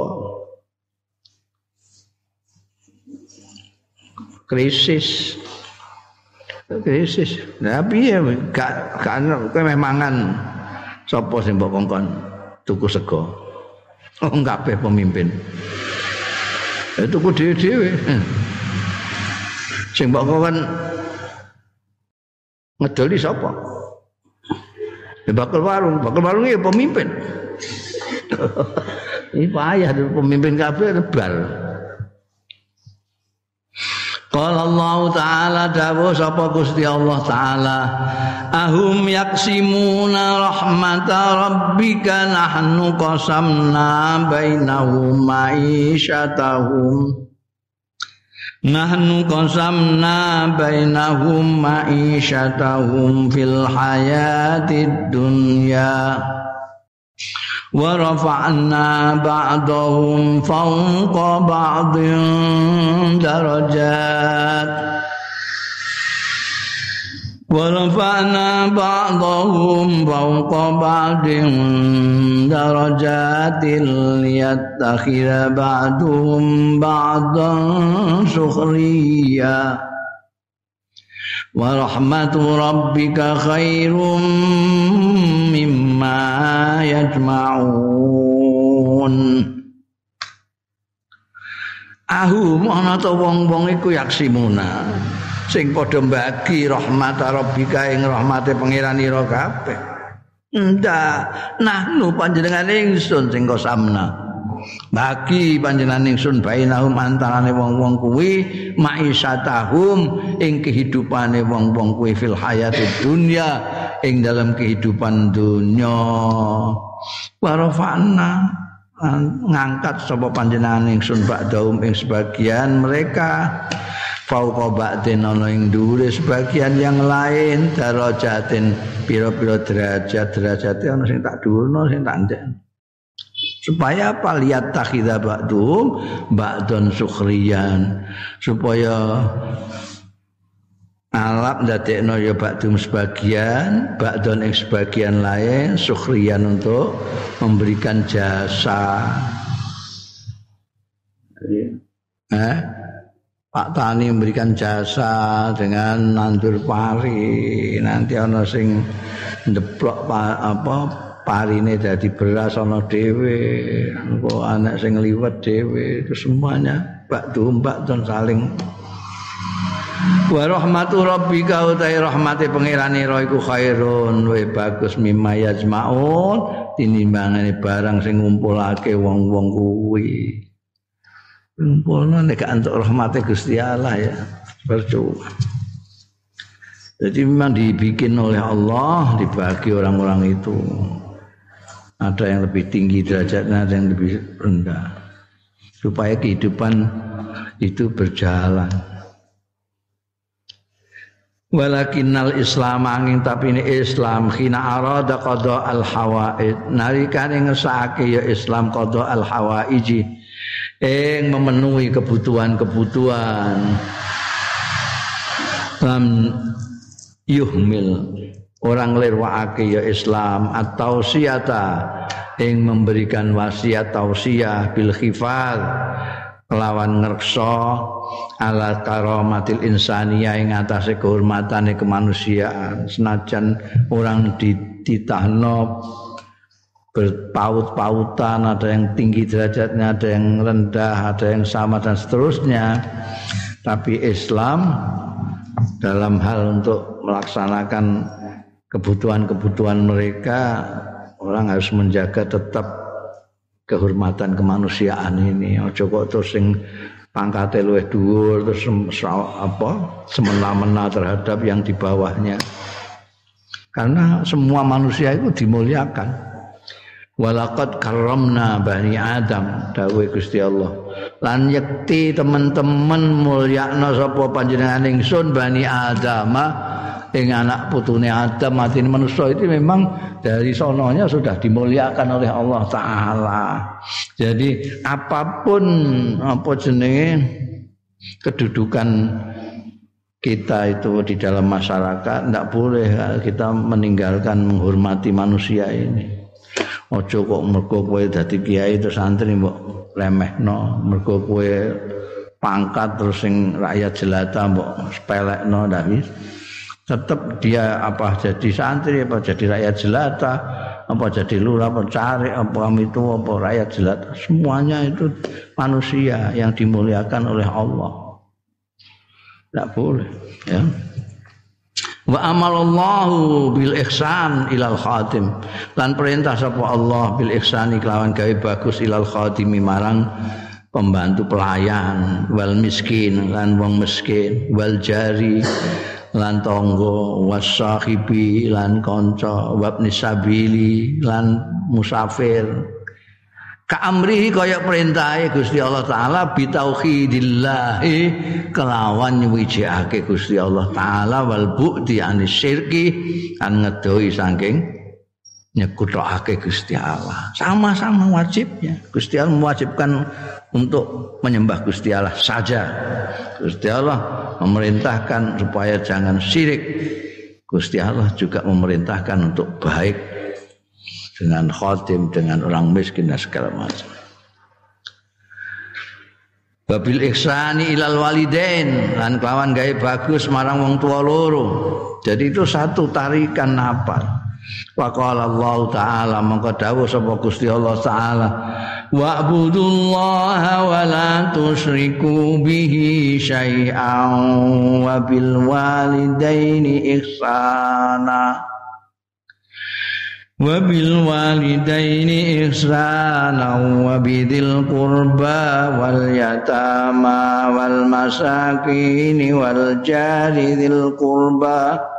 Krisis. Krisis. Tapi ya gak gak kowe mangan sapa sing mbok tuku sego Wong kabeh pemimpin. Itu ku dhewe-dhewe. Sing mbok kan ngedoli sapa? Ya bakal warung, bakal warung ya pemimpin. Ini payah pemimpin kabeh rebal. Qala Allah Ta'ala dawuh sapa Gusti Allah Ta'ala Ahum yaksimuna rahmata rabbika nahnu qasamna bainahum ma'isyatahum Nahnu qasamna bainahum ma'isyatahum fil hayatid dunya ورفعنا بعضهم فوق بعض درجات. ورفعنا بعضهم فوق بعض درجات ليتخذ بعضهم بعضا سخريا. ورحمة ربك خير مما يجمعون Ahum ana ta wong-wong iku yaksimuna sing padha mbagi rahmat rabbika ing rahmate pangeran ira kabeh. Ndak, nahnu panjenengan ingsun sing kosamna. Bagi panjenengan ingsun bainahum antarane wong-wong kuwi maisatahum ing kehidupane wong-wong kuwi fil hayati dunya ing dalam kehidupan dunya. Warafana ngangkat sapa panjenengan ingsun ba'daum ing sebagian mereka. Fauqa ba'din ana ing dhuwure sebagian yang lain darajatin pira-pira derajat derajate ana sing tak dhuwurno sing tak ndek supaya apa? Lihat takhidha ba'dum ba'dun sukhriyan. Supaya alap ndadekno ya ba'dum sebagian ba'dun ing sebagian lain sukhriyan untuk memberikan jasa. Eh? Pak Tani memberikan jasa dengan nandur pari. Nanti ana sing ndeplok apa parine dadi beras ana dhewe engko anak sing liwet dhewe itu semuanya bak dombak dan saling. Wa rahmatu rabbika utai rahmati pangerane ro iku khairun wa bagus mimma yajmaun tinimbangane barang sing ngumpulake wong-wong kuwi. Ngumpulno nek antuk rahmate Gusti Allah ya percuma. Jadi memang dibikin oleh Allah dibagi orang-orang itu ada yang lebih tinggi derajatnya ada yang lebih rendah. Supaya kehidupan itu berjalan. Walakinnal islam angin tapi ini islam. Khina arada qada al hawaid nalikane ngesake ya islam qada al hawaiji ing memenuhi kebutuhan-kebutuhan. Lam yuhmil orang lirwaake ya Islam atau siata yang memberikan wasiat tausiah bil khifal lawan ngerksa ala karomatil insaniyah ing atase kehormatan kemanusiaan. Senajan orang dititahno berpaut-pautan ada yang tinggi derajatnya ada yang rendah ada yang sama dan seterusnya. Tapi Islam dalam hal untuk melaksanakan kebutuhan-kebutuhan mereka orang harus menjaga tetap kehormatan kemanusiaan ini. Ojo kok terus sing pangkate luwih dhuwur terus apa semena-mena terhadap yang di bawahnya. Karena semua manusia itu dimuliakan. Walaqad karramna bani adam dawuh Gusti Allah. Lan yekti teman-teman mulyakna sapa panjenengan ingsun bani adam ing anak putune Adam mati manusia itu memang dari sononya sudah dimuliakan oleh Allah taala. Jadi apa pun apa jenenge kedudukan kita itu di dalam masyarakat tidak boleh kita meninggalkan menghormati manusia ini. Ojo kok mergo kowe dadi kiai terus santri mbok remehno, mergo kowe pangkat terus sing rakyat jelata mbok sepelekno ndak bisa tetap dia apa jadi santri apa jadi rakyat jelata apa jadi lurah apa cari apa itu apa rakyat jelata. Semuanya itu manusia yang dimuliakan oleh Allah. Tidak boleh ya. Wa amalallahu bil ihsan ilal khatim. Lan perintah sapa Allah bil ihsani kelawan gawe bagus ilal khatimi marang pembantu pelayan wal miskin lan wong miskin wal jari lan tangga wasahibi lan kanca wabni sabili lan musafir. Ka amrihi kaya perintahe Gusti Allah taala bi tauhidillah kelawan nyuwijake Gusti Allah taala wal bu'di anis syirki kan ngedoi saking nyekutake Gusti Allah. Sama-sama wajibnya. Gusti Allah mewajibkan untuk menyembah Gusti Allah saja. Gusti Allah memerintahkan supaya jangan syirik. Gusti Allah juga memerintahkan untuk baik dengan khotim, dengan orang miskin dan segala macam. Babil ihsani ilal walidain lan kelawan gawe bagus marang wong tua loro. Jadi itu satu tarikan apa? Waqala Allah taala mongko dawuh sapa Gusti Allah taala wa'budullaha wa la tusyriku bihi syai'an wa bil walidaini ihsana. Wa bil walidaini ihsana wa bidil qurba wal yatama wal masakin wal jari dzil qurba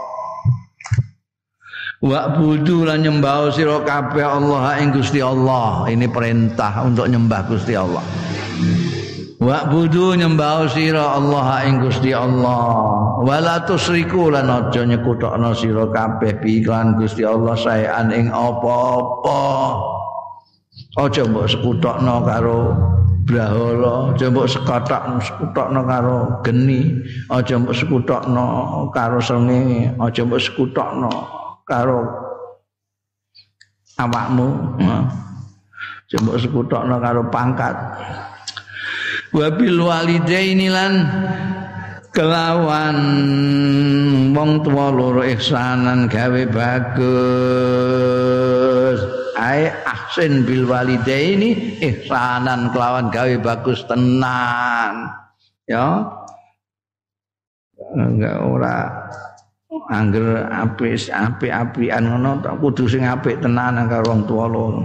Wa budu lan nyembah sira kabeh Allah ing Gusti Allah. Ini perintah untuk nyembah Gusti Allah. Wa budu nyembah sira Allah ing Gusti Allah. Wala tusriku lan aja nyekutokno sira kabeh bi Gusti Allah saean ing apa-apa. Aja mbok sekutokno karo brahala, aja mbok sekotok sekutokno karo geni, aja mbok sekutokno karo srengenge, aja mbok sekutokno karo awakmu coba sekutokno karo pangkat. Wabil walidaini lan kelawan wong tuwa loro ihsanan gawe bagus. Ai ahsin bil walidaini ihsanan kelawan gawe bagus tenan ya. Enggak ora angger apik apik-apikan ngono tak kudu sing apik tenanan karo wong tuwa loro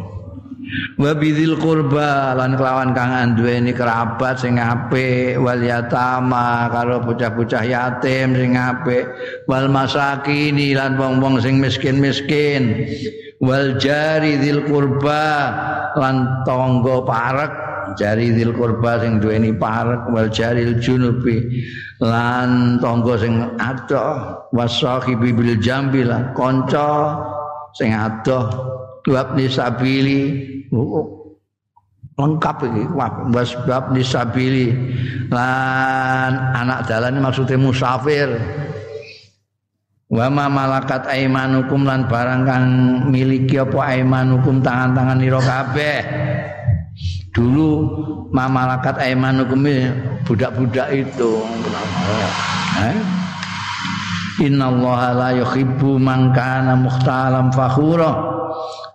wa bidzil qurba lan kelawan kang anduweni kerabat sing apik wal yatama karo bocah-bocah yatim sing apik wal masakin lan wong-wong sing miskin-miskin wal jari dzil qurba lan tangga parek jari dzil qurba sing duweni parek wal jaril junubi lan tangga sing adoh wasahibi bil jambi lah kanca sing adoh bab nisabili lengkap iki wasbab nisabili lan anak dalan maksudnya musafir. Wa ma malakat aimanukum lan barang kang miliki apa aimanukum tangan-tangan ira kabeh dulu ma malakat aimanukum budak-budak itu. Eh? innallaha la yuhibbu man kana mukhtalan fakhura.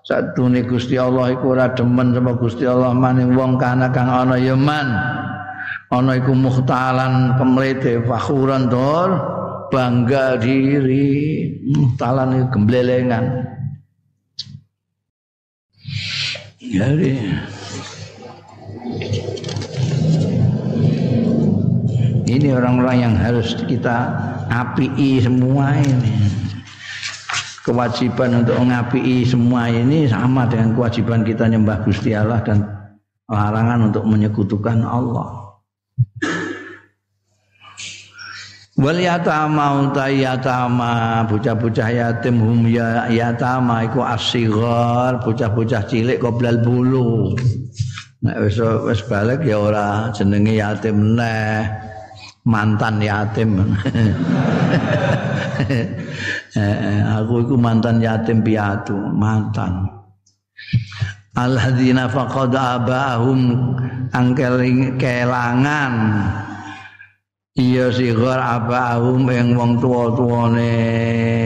Satune Gusti Allah iku ora demen sama Gusti Allah maning wong kana kang ana ya man. Ana iku mukhtalan kemlete fakhuran dor bangga diri. Mukhtalan gemblelengan. Jadi ini orang-orang yang harus kita api semua ini kewajiban untuk mengapi semua ini sama dengan kewajiban kita nyembah Gusti Allah dan larangan untuk menyekutukan Allah. Wal yatama utai yatama bocah-bocah yatim hum ya yatama iku asighar bocah-bocah cilik qoblal bulu. Nek wis wis balik ya ora jenenge yatim neh mantan yatim. aku itu mantan yatim piatu, mantan. Alladzina faqad abahum angkel kelangan iya sigar abahum yang wong tua-tuane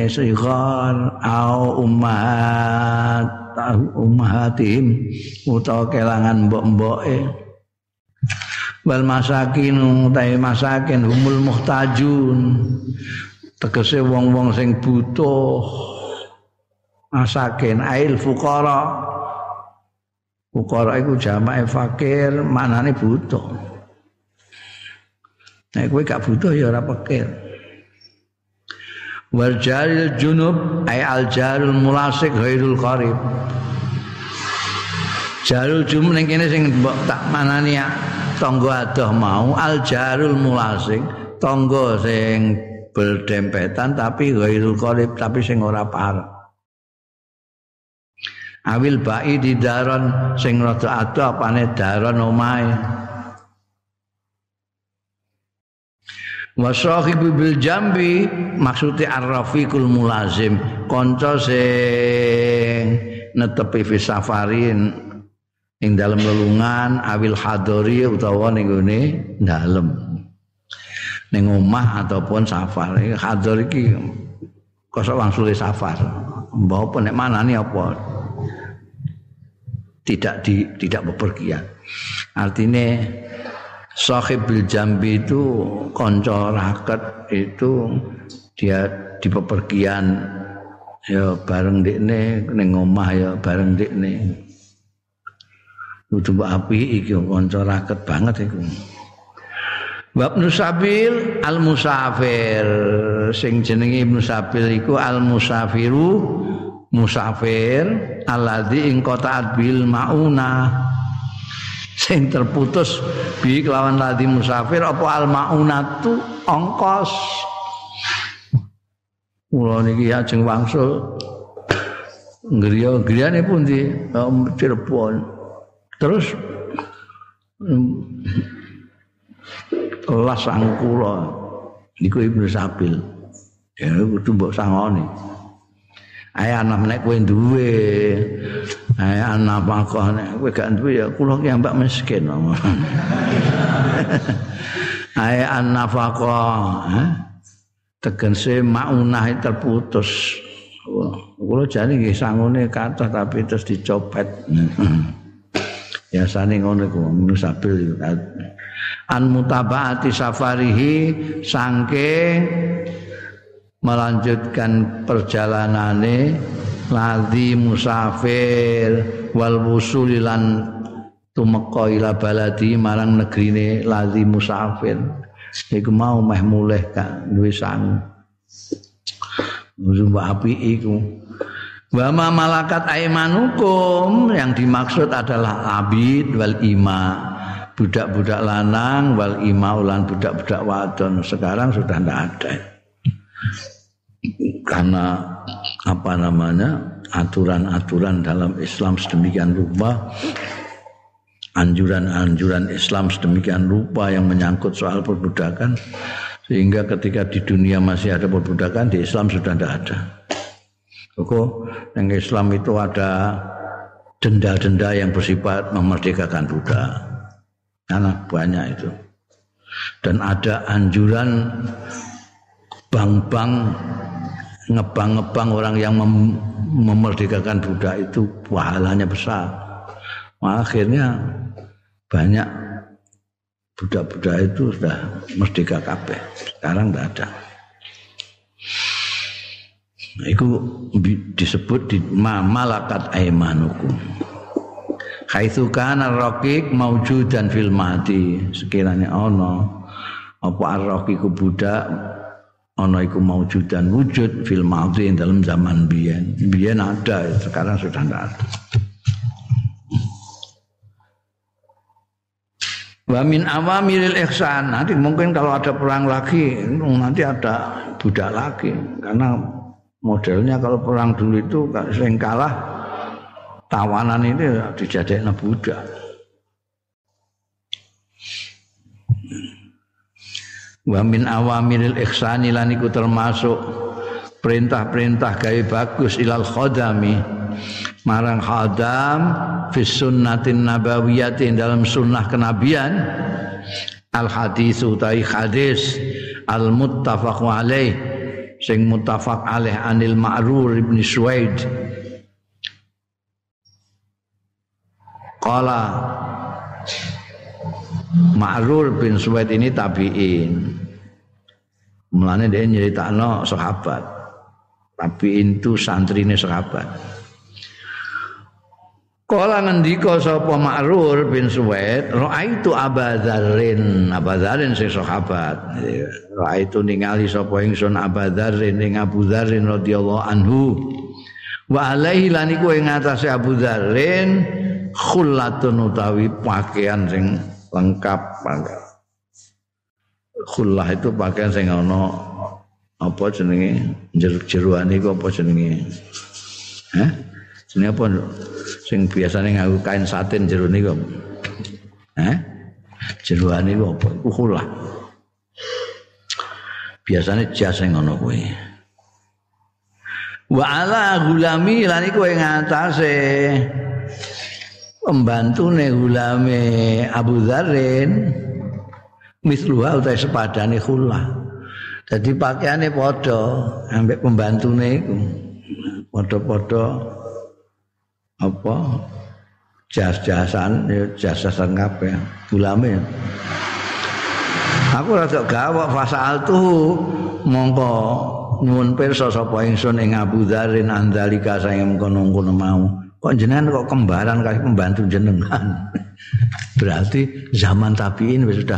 sigar au ummahat ummahatim utawa kelangan mbok-mboke. Wal masakin utahe masakin humul muhtajun. Tegese wong-wong sing butuh masakin ail fuqara fuqara iku jamae fakir manane butuh. Nek kowe gak butuh ya ora fakir wal jaril junub ay al jarul mulasik ghairul qarib. Jarul junub ning kene sing tak manani ya tangga adoh mau al jarul mulasik tangga sing berdempetan tapi ghairul qarib tapi sing ora par awil bai di daron sing rada adoh apane daron omahe Wasahibu bil jambi maksudnya arrafiqul mulazim kanca sing netepi fi safarin ing dalam lelungan awil hadori utawa ning gone dalem. Ning omah ataupun safar. Hador iki kosok langsung safar. Mbah apa nek manani apa? Tidak di tidak bepergian. Artinya sahib bil jambi itu konco raket itu dia di bepergian ya bareng dikne ning omah ya bareng dikne kudu api iki kanca raket banget iku. Bab Nusabil al musafir sing jenenge Ibnu Sabil iku al musafiru musafir alladzi ing qata'at bil mauna sing terputus bi kelawan ladzi musafir apa al maunatu ongkos? Mula niki ajeng wangsul. Griya griyane pundi Cirebon. Terus kelas sangkula niku Ibnu Sabil. Ya kudu mbok sangoni ae anak nek kowe duwe ae anak apa nek kowe gak duwe ya kula ki mbak miskin ae anak apa tegense maunah terputus. Kula jane nggih sangune kathah tapi terus dicopet. Biasane ngono iku musabil an mutabaati safarihi sangke melanjutkan perjalanane ladhi musafir wal wusulilan tumeka ila baladi marang negrine ladhi musafir. Iku mau meh mulih gak duwe sang Zumba api iku Wa ma malakat aimanukum yang dimaksud adalah abid wal ima. Budak-budak lanang wal ima ulan budak-budak wadon. Sekarang sudah tidak ada karena apa namanya aturan-aturan dalam Islam sedemikian rupa anjuran-anjuran Islam sedemikian rupa yang menyangkut soal perbudakan sehingga ketika di dunia masih ada perbudakan di Islam sudah tidak ada. Kok yang Islam itu ada denda-denda yang bersifat memerdekakan budak. Karena banyak itu. Dan ada anjuran bank-bank ngebang-ngebang orang yang mem memerdekakan budak itu pahalanya besar. Akhirnya banyak budak-budak itu sudah merdeka kabeh. Sekarang tidak ada. Nah, itu disebut di malakat aimanukum. Haitsu kana raqiq maujudan fil mati. Sekiranya ono apa ar-raqiq budak ono iku maujudan wujud fil mati dalam zaman biyen. Biyen ada, sekarang sudah tidak ada. Wa min awamiril ihsan. Nanti mungkin kalau ada perang lagi, nanti ada budak lagi. Karena modelnya kalau perang dulu itu sering kalah tawanan ini dijadikan budak. Wa min awamiril ihsani lan iku termasuk perintah-perintah gawe bagus ilal khodami marang khadam fis sunnatin nabawiyatin dalam sunnah kenabian. Al hadis utai hadis al muttafaq alaih sing muttafaq alaih anil ma'rur ibn suwaid. Qala Ma'rur bin Suwaid ini tabi'in. Mulane dia nyeritakno sahabat. Tabi'in itu santrine sahabat. Kala ngendika sapa Ma'rur bin Suwaid, raaitu Abadzarin, Abadzarin sing sahabat. Raaitu ningali sapa ingsun Abadzarin ing Abu Dzarrin radhiyallahu anhu. Wa alaihi lan iku ing atase Abu Dzarrin khullatun utawi pakaian sing lengkap Khullah itu pakaian sing ana apa jenenge jeru-jeruan iku apa jenenge? Hah? Jenenge apa? sing biasane nganggo kain satin jero niku. Eh? Jeroane iku apa? Iku khulah. Biasane jas sing ngono kuwi. Wa ala gulami lan iku ing atase pembantune gulame Abu Dzarrin misluha utawa sepadane khulah. Jadi pakaiannya padha ambek pembantune iku. Padha-padha apa? Jas-jasan ya jas-jasan kabeh ulame. Aku rada gawok fasal tuh mongko nyuwun pirsa sapa ingsun ing Abu Dzarin andalika sing kono-kono mau kok jenengan kok kembaran kali pembantu jenengan? Berarti zaman tabiin sudah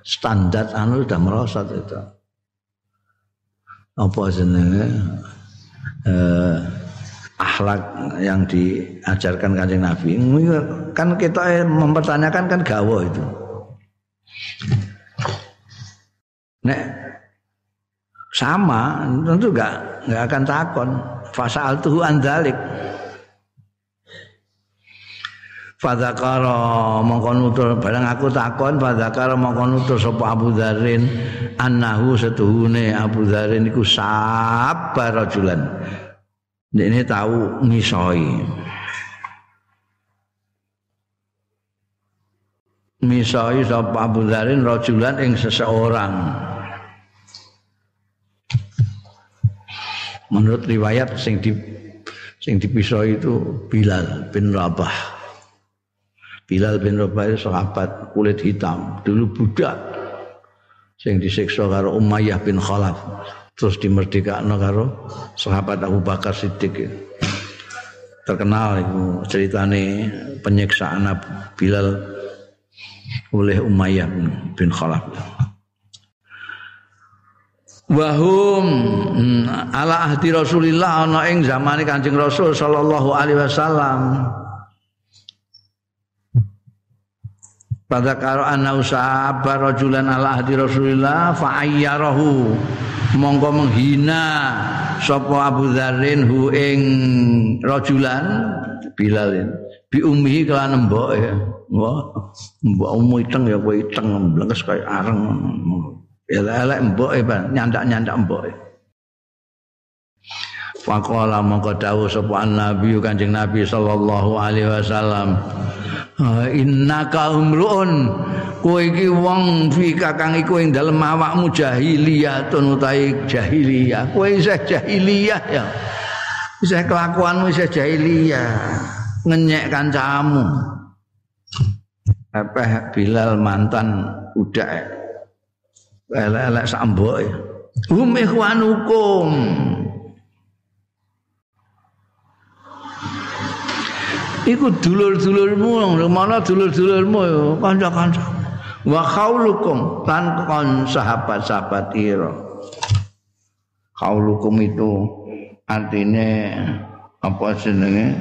standar anu sudah merosot itu. Apa jenenge? Eh, akhlak yang diajarkan kanjeng Nabi. Kan kita mempertanyakan kan gawo itu. Nek sama tentu enggak enggak akan takon. Fasal tuh andalik Fadzakara mongko nutur barang aku takon fadzakara mongko nutur sapa Abu Dzarrin annahu setuhune Abu Dzarrin iku sabar rajulan. Ini tahu misoi. Misoi sapa Abu Dzarrin rajulan ing seseorang. Menurut riwayat sing di sing dipisah itu Bilal bin Rabah. Bilal bin Rabah sahabat kulit hitam, dulu budak sing disiksa karo Umayyah bin Khalaf terus dimerdekakno karo sahabat Abu Bakar Siddiq. Terkenal itu ceritane penyiksaan Bilal oleh Umayyah bin Khalaf. Wahum hmm, ala ahdi Rasulillah ana ing zamane Kanjeng Rasul sallallahu alaihi wasallam Pada karo ana usaba rajulan ala ahdi Rasulillah fa ayyarahu mongko menghina sapa Abu Dzarrin hu ing rajulan Bilalin bi ummihi kelan mbok ya. Wah mbok umu iteng ya kowe iteng blengkes kaya areng. Elek-elek mbok e nyandak-nyandak mbok Faqala mongko dawuh sapa Nabi Kanjeng Nabi sallallahu alaihi wasallam innaka umruun kowe iki wong fi kakang iku ing dalem awakmu jahiliyah tun utahe jahiliyah. Kowe isih jahiliyah ya? Isih kelakuanmu isih jahiliyah. Ngenyek kancamu. Apa Bilal mantan udah elek-elek sambok hum ikhwanukum iku dulur-dulurmu mana dulur-dulurmu ya? Kanca-kanca. Wa khaulukum lan kon sahabat-sahabat ira. Khaulukum itu artinya apa jenenge?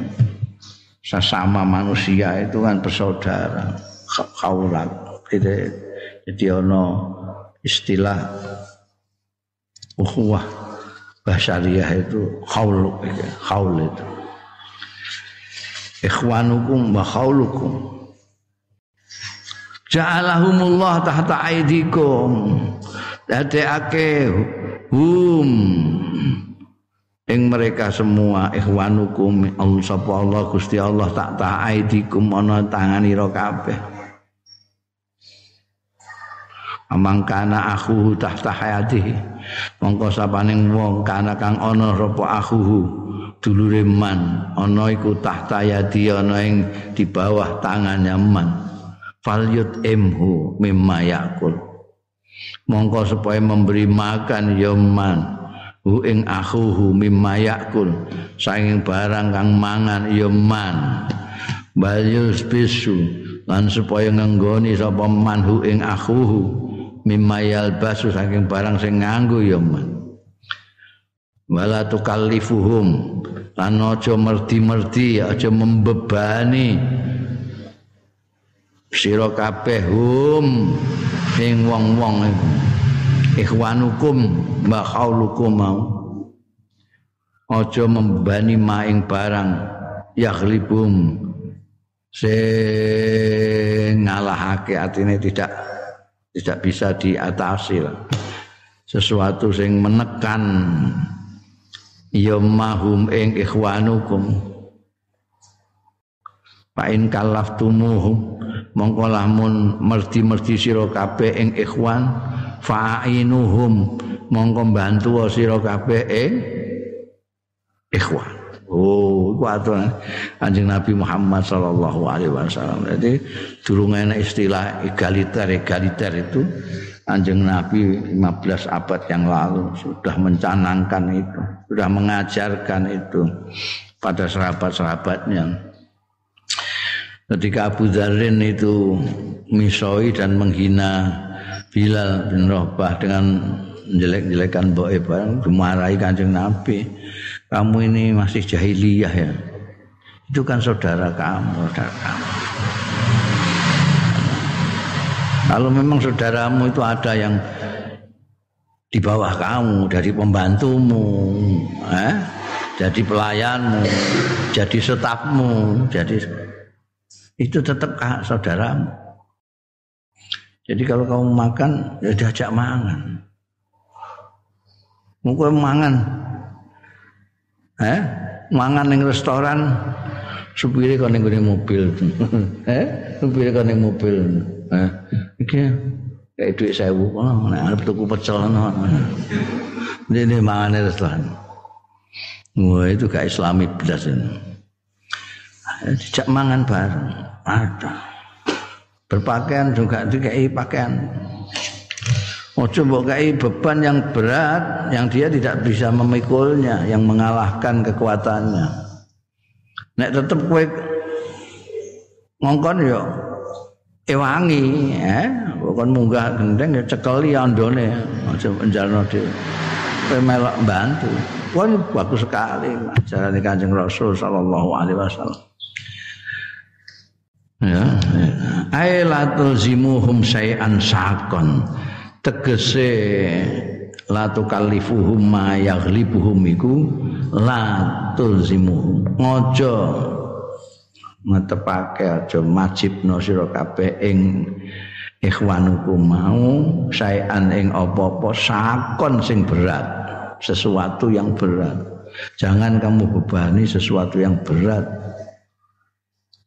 Sesama manusia itu kan bersaudara. Khaulat. Jadi jadi ono istilah ukhuwah. Basyariah itu khauluk khaul itu ikhwanukum wa khaulukum ja'alahumullah tahta aidikum dadekake hum. Ing mereka semua ikhwanukum Allah sapa Allah Gusti Allah tak ta aidikum ana tanganira kabeh. Amang kana akhuhu tahta hayatihi. Mongko sapaning wong kana kang ana sapa akhuhu dulure man ana iku tahta yadi ana ing di bawah tangannya man. Falyut emhu mimma yakul. Mongko supaya memberi makan ya man. Hu ing akhuhu mimma yakul. Saking barang kang mangan ya man. Balyus bisu. Lan supaya ngenggoni sapa man hu ing akhuhu. Mimma yalbasu saking barang sing nganggo ya man wala tukallifuhum. Lan aja merdi-merdi aja membebani. Sira kabeh hum ing wong-wong ikhwanukum wa khaulukum mau. Aja membebani maing barang yaghlibum sing ngalahake atine tidak tidak bisa diatasi sesuatu sing menekan ya mahum ing ikhwanukum. Fa in kalaftumuhum mongko lamun merdi-merdi sira kabeh ing ikhwan fa'inuhum mongko bantu sira kabeh ing ikhwan. Oh, iku aturan Kanjeng Nabi Muhammad sallallahu alaihi wasallam. Jadi durung enak istilah egaliter egaliter itu Anjing Nabi 15 abad yang lalu sudah mencanangkan itu, sudah mengajarkan itu. pada sahabat-sahabatnya. Ketika Abu Dharrin itu misoi dan menghina Bilal bin Rabah dengan jelek-jelekan Mbok Ibrahim dimarahi kanjeng Nabi. Kamu ini masih jahiliyah ya. Itu kan saudara kamu, saudara kamu. Kalau memang saudaramu itu ada yang di bawah kamu dari pembantumu, eh? jadi pelayanmu, jadi stafmu, jadi itu tetap saudaramu. Jadi kalau kamu makan ya diajak mangan. Mungkin mangan. Eh? Mangan ning restoran kon ning mobil. eh? Kon ning mobil. Eh? Iki kayak duit sewu oh, nek arep tuku pecel. Ini mangan restoran. Wah itu gak islami belas ini. Dijak mangan bareng. Ada. Berpakaian juga dikai pakaian. Ojo mbok kai beban yang berat yang dia tidak bisa memikulnya, yang mengalahkan kekuatannya. Nek tetep kowe ngongkon yo ewangi, ya. Bukan munggah gendeng ya cekeli andone, aja penjalno dhewe. Melok bantu. Wah bagus sekali ajaran Kanjeng Rasul sallallahu alaihi wasallam ya ai la tulzimuhum syai'an sakon tegese la tukallifuhum ma yaghlibuhum iku la tulzimuhum ngojo ngetepake aja majibno sira kabeh ing ikhwanukum mau syai'an ing apa-apa sakon sing berat sesuatu yang berat. Jangan kamu bebani sesuatu yang berat.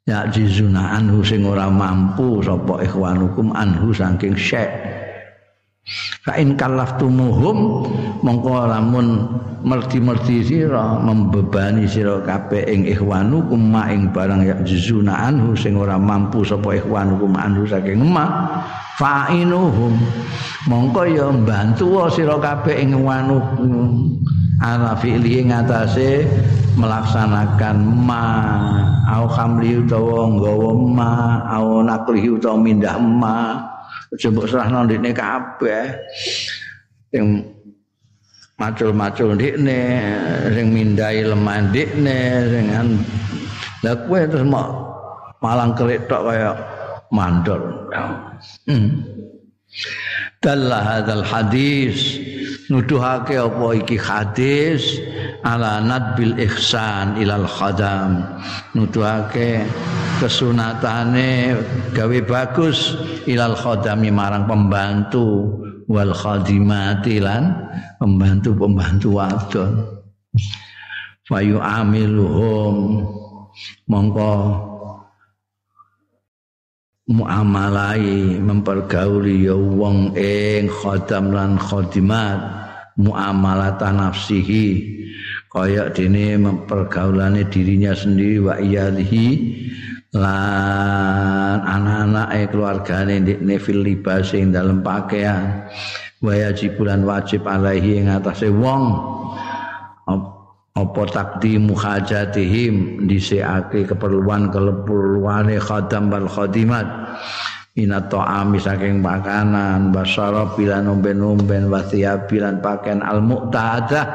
Ya jizuna anhu sing ora mampu sapa ikhwanukum anhu saking syek fa in kallaftumuhum mongko lamun merti-merti sira membebani sira kabeh ing ikhwanukum ma ing barang ya jizuna anhu sing ora mampu sapa ikhwanukum anhu saking ma fa'inuhum mongko ya mbantu sira kabeh ing ikhwanukum. Ala fi'li ngatasé melaksanakan ma au khamli utawa nggawa ma au nakli utawa mindah ma coba serahno ndekne kabeh. Sing macul-macul ndekne sing mindai lemah ndekne sing lha kowe terus malang kelik tok kaya mandor. Hmm. dalla hadzal hadis. Nuduhake apa iki hadis? Ala nadbil ihsan ilal khadam. Nuduhake kesunatane gawe bagus ilal khadami marang pembantu wal khadimati lan pembantu-pembantu wadon. Fayu amiluhum mongko muamalai mempergauli ya wong ing khadam lan khadimat muamalah nafsihi kaya dene mempergaulane dirinya sendiri wa iyadhi lan anak-anak keluargane ndekne fil libas ing dalem pakaian wa yajibulan wajib alaihi ing atase wong. Apa takdimu hajatihim dhisikake keperluan keperluane khadam wal khadimat. Ina ta'ami saking makanan basara bilan omben-omben wasiya bilan pakaian al muqtadah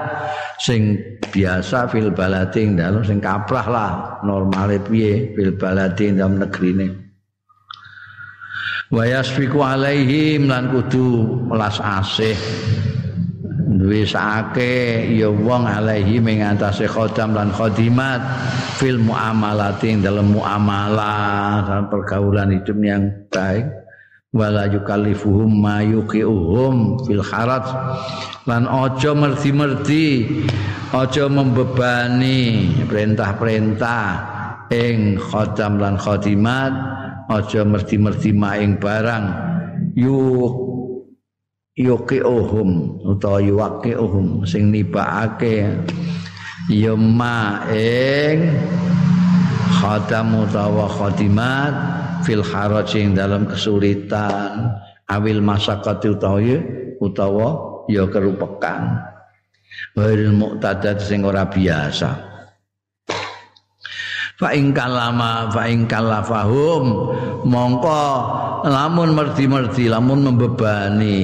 sing biasa fil balading dalam sing kaprah lah normale piye fil balading dalam negrine. Wa yasfiku alaihim lan kudu melas asih. Duwe sake ya wong alaihi ing atase khodam lan khodimat fil muamalati dalam muamalah dalam pergaulan hidup yang baik wala yukallifuhum ma yuqiuhum fil kharaj lan aja merti-merti aja membebani perintah-perintah ing khodam lan khodimat aja merti-merti ma ing barang. Yuk yuqiuhum utawa yuqiuhum sing nibakake ya ma ing khadam utawa khadimat fil haraj ing dalam kesulitan. Awil masyaqat utawa utawa ya kerupekan. Wail muqtadat sing ora biasa. Fa ing kalama fa ing kalafahum. Mongko lamun merdi-merdi lamun membebani.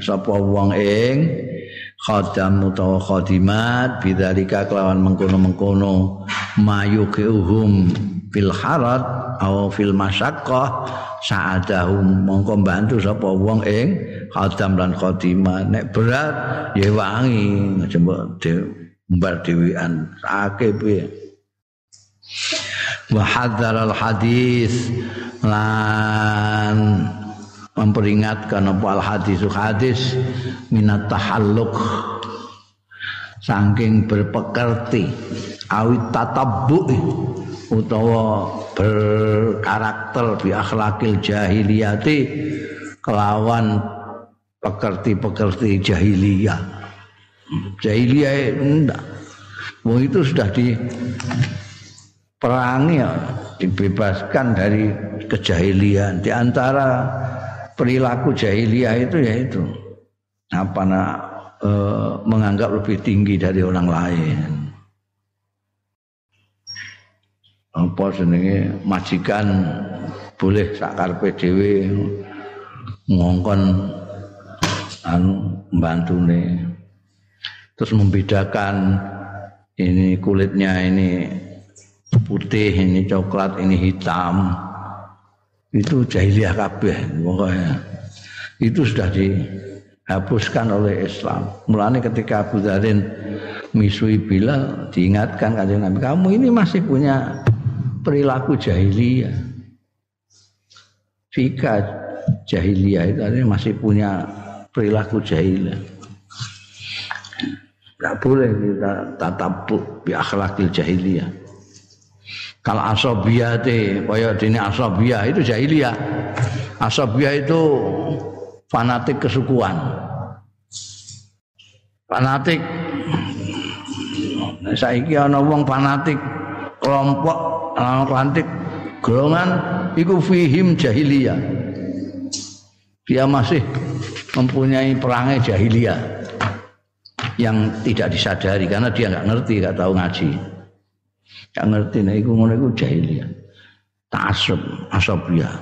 Sapa wong ing khadam utawa khadimat bidzalika kelawan mengkono-mengkono. Mayuhum fil harat au fil masyaqqah. Sa'adahum mongko bantu sapa wong ing khadam lan khadimat nek berat ya wangi. Jembok mbar dewean. Sakake piye? Wa hadzal hadis lan memperingatkan apa al hadis hadis minat tahalluk. Saking berpekerti. Awit tatabbu utawa berkarakter bi akhlakil jahiliyati. Kelawan pekerti-pekerti jahiliyah. Jahiliyah enggak. Wong itu sudah di perangi ya, dibebaskan dari kejahilian. Di antara perilaku jahiliyah itu yaitu apa nak e, menganggap lebih tinggi dari orang lain. Apa senenge majikan boleh sakar PDW ngongkon anu mbantune. Terus membedakan ini kulitnya ini putih ini coklat ini hitam itu jahiliyah kabeh pokoknya. Itu sudah dihapuskan oleh Islam. Mulanya ketika Abu Dharin misui Bilal diingatkan kanjeng Nabi kamu ini masih punya perilaku jahiliyah. Fika jahiliyah itu artinya masih punya perilaku jahiliyah. Tidak boleh kita tatabuk bi akhlakil jahiliyah kalau asobiyah teh kaya dini asobiyah itu jahiliyah. Asobiyah itu fanatik kesukuan. Fanatik saiki ana wong fanatik kelompok fanatik golongan iku fihim jahiliyah. Dia masih mempunyai perangai jahiliyah yang tidak disadari karena dia nggak ngerti, nggak tahu ngaji. Gak ngerti nek iku ngono iku jahiliyah. Ta'assub, asabiyah.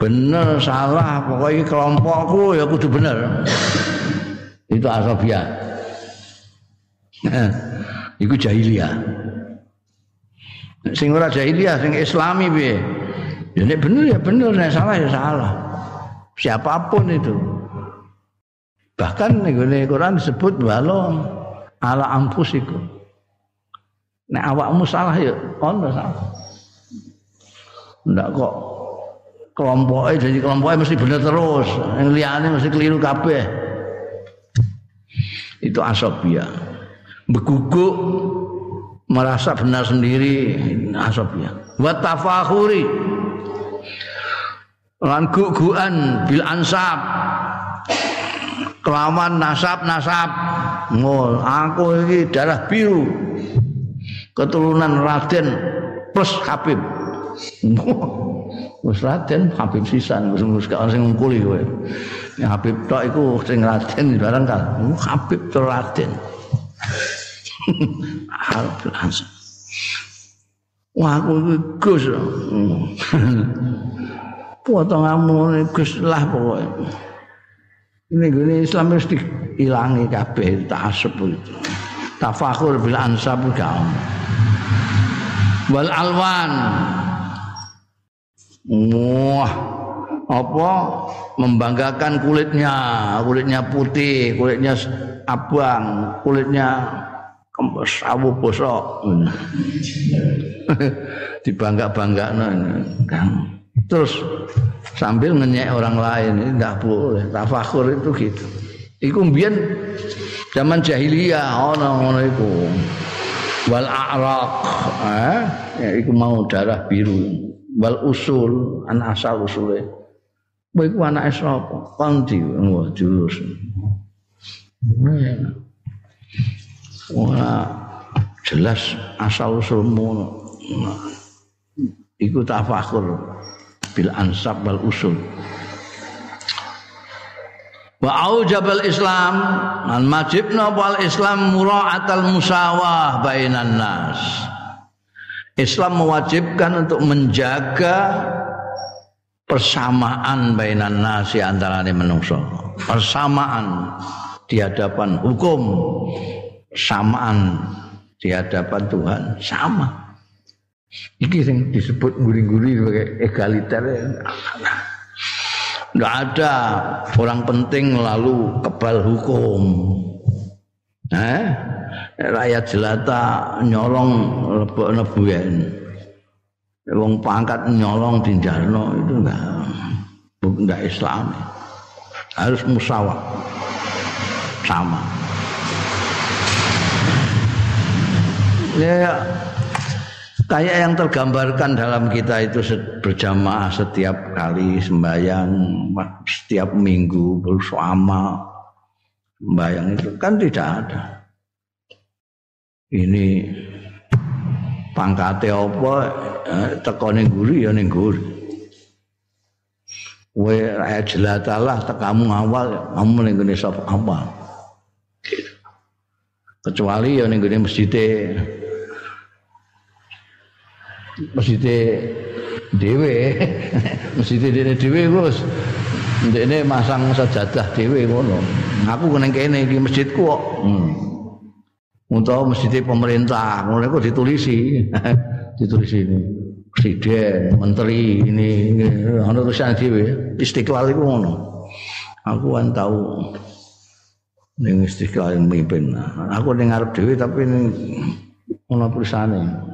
Bener salah pokoknya kelompokku ya kudu bener. Itu asabiyah. iku jahiliyah. Sing ora jahiliyah, sing islami piye? Ya nek bener ya bener, nek salah ya salah. Siapa pun itu. Bahkan nih Quran disebut walau ala ampusikum. Nek awakmu salah ya ono salah. Ndak kok kelompoknya jadi kelompoknya mesti bener terus. Yang liane mesti keliru kabeh. Itu asobia. Beguguk merasa benar sendiri asobia. Wa tafakhuri lan guguan bil ansab kelawan nasab nasab ngol aku ini darah biru keturunan Raden plus Habib. Wis Raden Habib sisan wis gak sing ngungkuli kowe. Ya Habib tok iku sing Raden barang kan. Habib to Raden. Hal langsung. Wah aku iki Gus. Potonganmu Gus lah pokoknya. Ini gini Islam mesti hilangi kabeh tasab itu. Tafakur bil ansab gak wal alwan. Wah apa? Membanggakan kulitnya. Kulitnya putih kulitnya abang kulitnya kempes awu bosok. Dibangga bangga kan terus sambil ngenyek orang lain ini tidak boleh. Tafakur itu gitu. Iku mbiyen zaman jahiliyah ono ngono iku wal a'raq. Eh ya iku mau darah biru. Wal usul an asal usule. Kowe iku anake sapa? Kondi wah jurus wah jelas asal usulmu iku tafakur bil ansab wal usul wa aujabal islam al majibna wal islam mura'atal musawah bainan nas Islam mewajibkan untuk menjaga persamaan bainan antara manusia. Persamaan di hadapan hukum, persamaan di hadapan Tuhan sama. Ini yang disebut guri-guri sebagai egaliter. Tidak ada orang penting lalu kebal hukum. Eh? Rakyat jelata nyolong lebok nebuyen. Wong pangkat nyolong di Jarno itu enggak enggak Islam. Harus musawah. Sama. Ya kayak yang tergambarkan dalam kita itu berjamaah setiap kali sembahyang setiap minggu bersama. Sembahyang itu kan tidak ada. Ini pangkate apa? Eh, teko ning guri ya ning guri kowe rakyat jelatalah tekamu awal kamu ning gone sapa? Awal kecuali ya ning gone masjide masjide dhewe. Masjide dhewe dhewe wis ndekne masang sajadah dhewe ngono. Aku ning kene iki masjidku kok. Hmm. Untuk masjid pemerintah, mulai kok ditulisi, ditulisi ini. Presiden, menteri ini, ada tulisan dewe, istiqlal itu ngono. Aku kan tahu ning istiqlal yang memimpin. Aku ning ngarep dhewe tapi ning ono tulisane.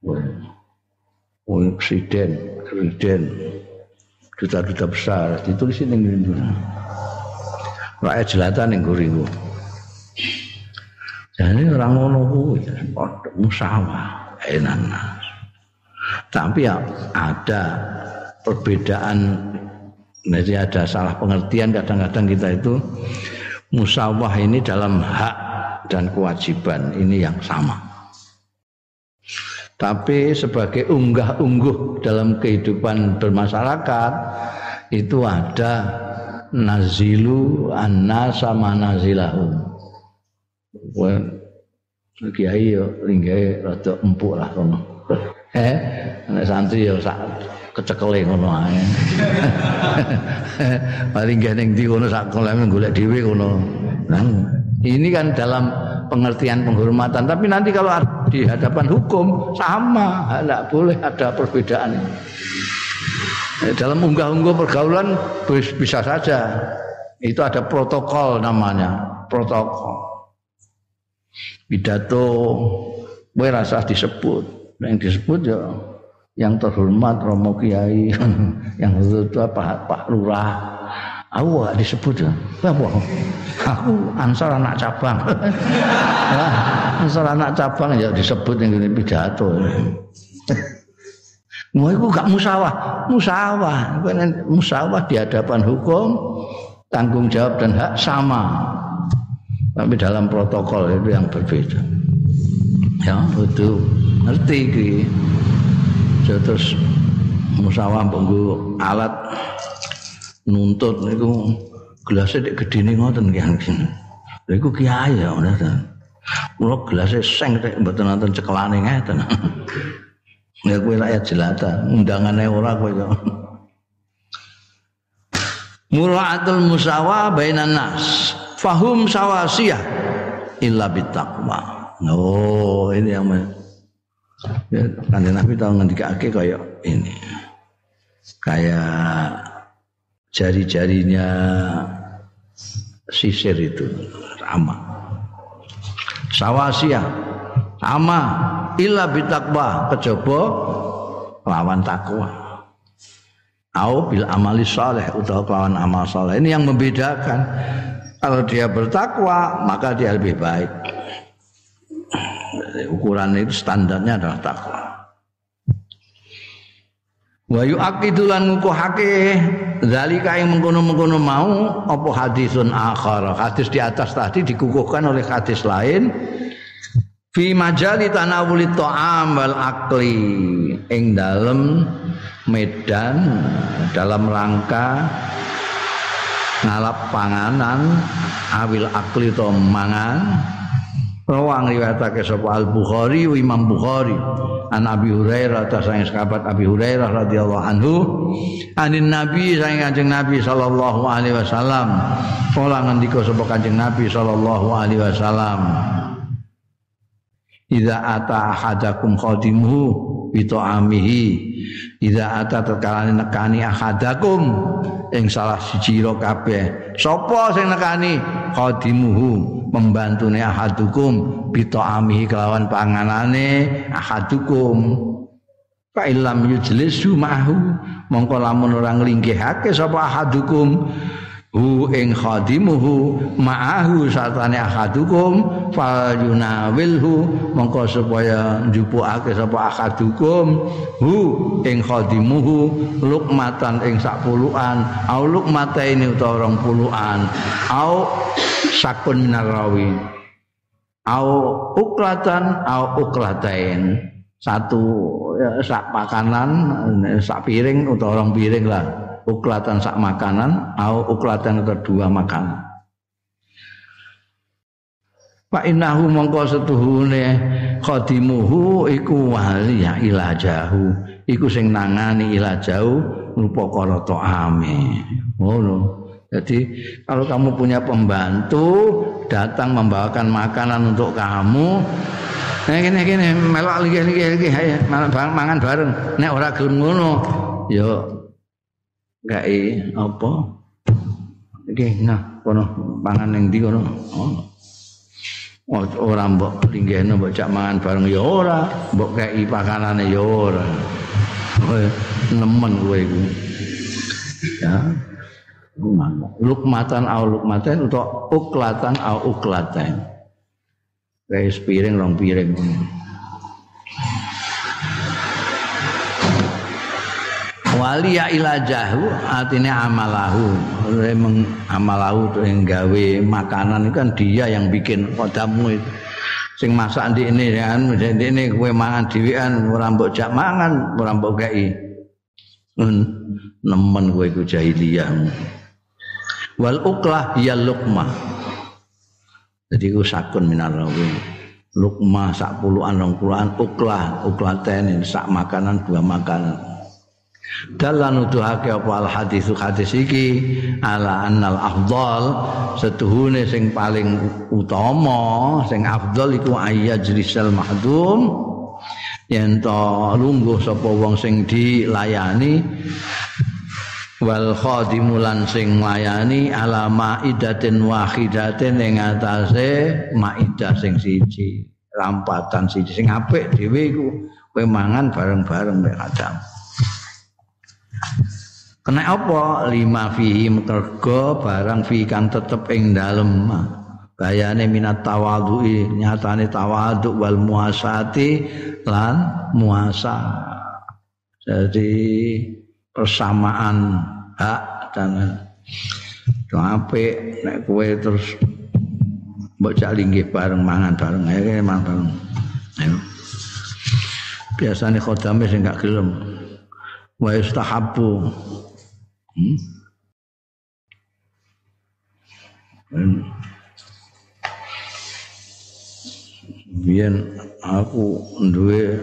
Oh, presiden, presiden, duta-duta besar ditulis ning ngene. Rakyat jelata ning guriku. Jadi orang ngono kuwi musawah enak. Tapi ya ada perbedaan jadi ada salah pengertian kadang-kadang kita itu musawah ini dalam hak dan kewajiban ini yang sama. Tapi sebagai unggah-ungguh dalam kehidupan bermasyarakat itu ada nazilu anna sama nazilahum Kowe kiai yo linggahe rada empuk lah kono. Eh, nek santri yo sak kecekele ngono ae. Paling gak ning ndi kono sak koleme golek dhewe kono. Nah, ini kan dalam pengertian penghormatan, tapi nanti kalau di hadapan hukum sama, tidak boleh ada perbedaan. Eh, dalam unggah-ungguh pergaulan bisa saja. Itu ada protokol namanya, protokol. Pidato kowe rasa disebut. Yang disebut ya yang terhormat Romo Kiai yang itu Pak Pak Lurah aku disebut ya. Apa? Aku ansor anak cabang. Ansor anak cabang ya disebut yang ini pidato. Wah, itu gak musawah, musawah, musawah di hadapan hukum, tanggung jawab dan hak sama. Tapi dalam protokol itu yang berbeda. Ya, itu ngerti iki. Terus musawah mbenggo alat nuntut niku gelasnya nek gedene ngoten ki Lha iku kiai ya ta. Kula gelasnya seng tek mboten nonton cekelane ngeten. Ya kowe rakyat jelata, undangane ora kowe kok. Mura'atul musawah bainan nas fahum sawasiyah illa bitaqwa. Oh, ini yang ya, Nabi tahu ngendikake kayak ini. Kayak jari-jarinya sisir itu sama. Sawasiyah sama illa bitaqwa kejaba lawan takwa. Au bil amali saleh utawa kelawan amal saleh. Ini yang membedakan kalau dia bertakwa, maka dia lebih baik. Ukuran itu standarnya adalah takwa. Wa yu'aqidulan ngukuhake zalika yang mengkono-mengkono mau apa hadisun akhar. Hadis di atas tadi dikukuhkan oleh hadis lain. Fi majali tanawuli ta'am wal akli. Ing dalem medan dalam rangka ngalap panganan awil akli to mangan rawang riwayatake sapa Al Bukhari Imam Bukhari. An Abi Hurairah ta sang sahabat Abi Hurairah radhiyallahu anhu. Anin Nabi sang Kanjeng Nabi sallallahu alaihi wasallam. Kala ngendika sapa Kanjeng Nabi sallallahu alaihi wasallam. Iza ata ahadakum khadimuhu bito amihi Iza ata terkalani nekani ahadakum ing salah siji kabeh. Sapa sing nekani? Khadimuhu pembantune ahadukum bito amihi kelawan panganane ahadukum. Fa illam yujlisu ma'hu mongko lamun ora nglingkihake sapa ahadukum hu ing khadimuhu ma'ahu satane ahadukum fal yunawilhu mongko supaya njupukake sapa ahadukum hu ing khadimuhu lukmatan ing sak puluhan au lukmata ini utawa rong puluhan au sakun minarawi au uklatan au uklatain. Satu sak makanan sak piring utawa rong piring lah uklatan sak makanan au uklatan kedua makanan. Pak inahu mongko setuhune khadimuhu iku wali ya ilajahu. Iku sing nangani ilajahu rupa karata ame. Ngono. Jadi kalau kamu punya pembantu datang membawakan makanan untuk kamu Nah, gini gini melok lagi lagi lagi mangan bareng. Nek ora gelem ngono, ya gawe apa? Iki nah kono pangan ning ndi kono. Oh. Ora mbok linggihno mbok cak mangan bareng. Ya ora mbok kei pakanane ya ora. Nemen kowe iku. Ya. Lukmatan au lukmatan untuk uklatan au uklatan kayak piring rong piring wali ya ilajahu artinya amalahu. Memang amalahu itu yang gawe makanan kan dia yang bikin kodamu itu. Sing masak di ini kan di ini kue mangan diwian orang mbok jak mangan orang mbok gai nemen kue ku jahiliyah. Wal uklah ya lukmah jadi ku sakun minar lukmah sak puluhan rong puluhan uklah uklaten sak makanan dua makanan dalan nuduhake apa al hadis hadis iki? Ala annal afdal setuhune sing paling utama sing afdal iku ayyajrisal mahdum. Yen to lungguh sapa wong sing dilayani wal khadimulan sing layani ala maidatin wahidatin ing atase maidah sing siji rampatan siji. Sing apik dhewe iku kowe mangan bareng-bareng mek kadang Kena apa? Lima fihi mergo barang fi kang tetep ing dalem. Bayane minat tawadhu'i nyatane tawadhu wal muasati lan muasa. Jadi persamaan hak dan apik nek kowe terus mbok cak bareng mangan bareng ae mangan bareng. Ayo. Biasane khodame sing gak gelem. Wa istahabbu Hmm? Biyen aku duwe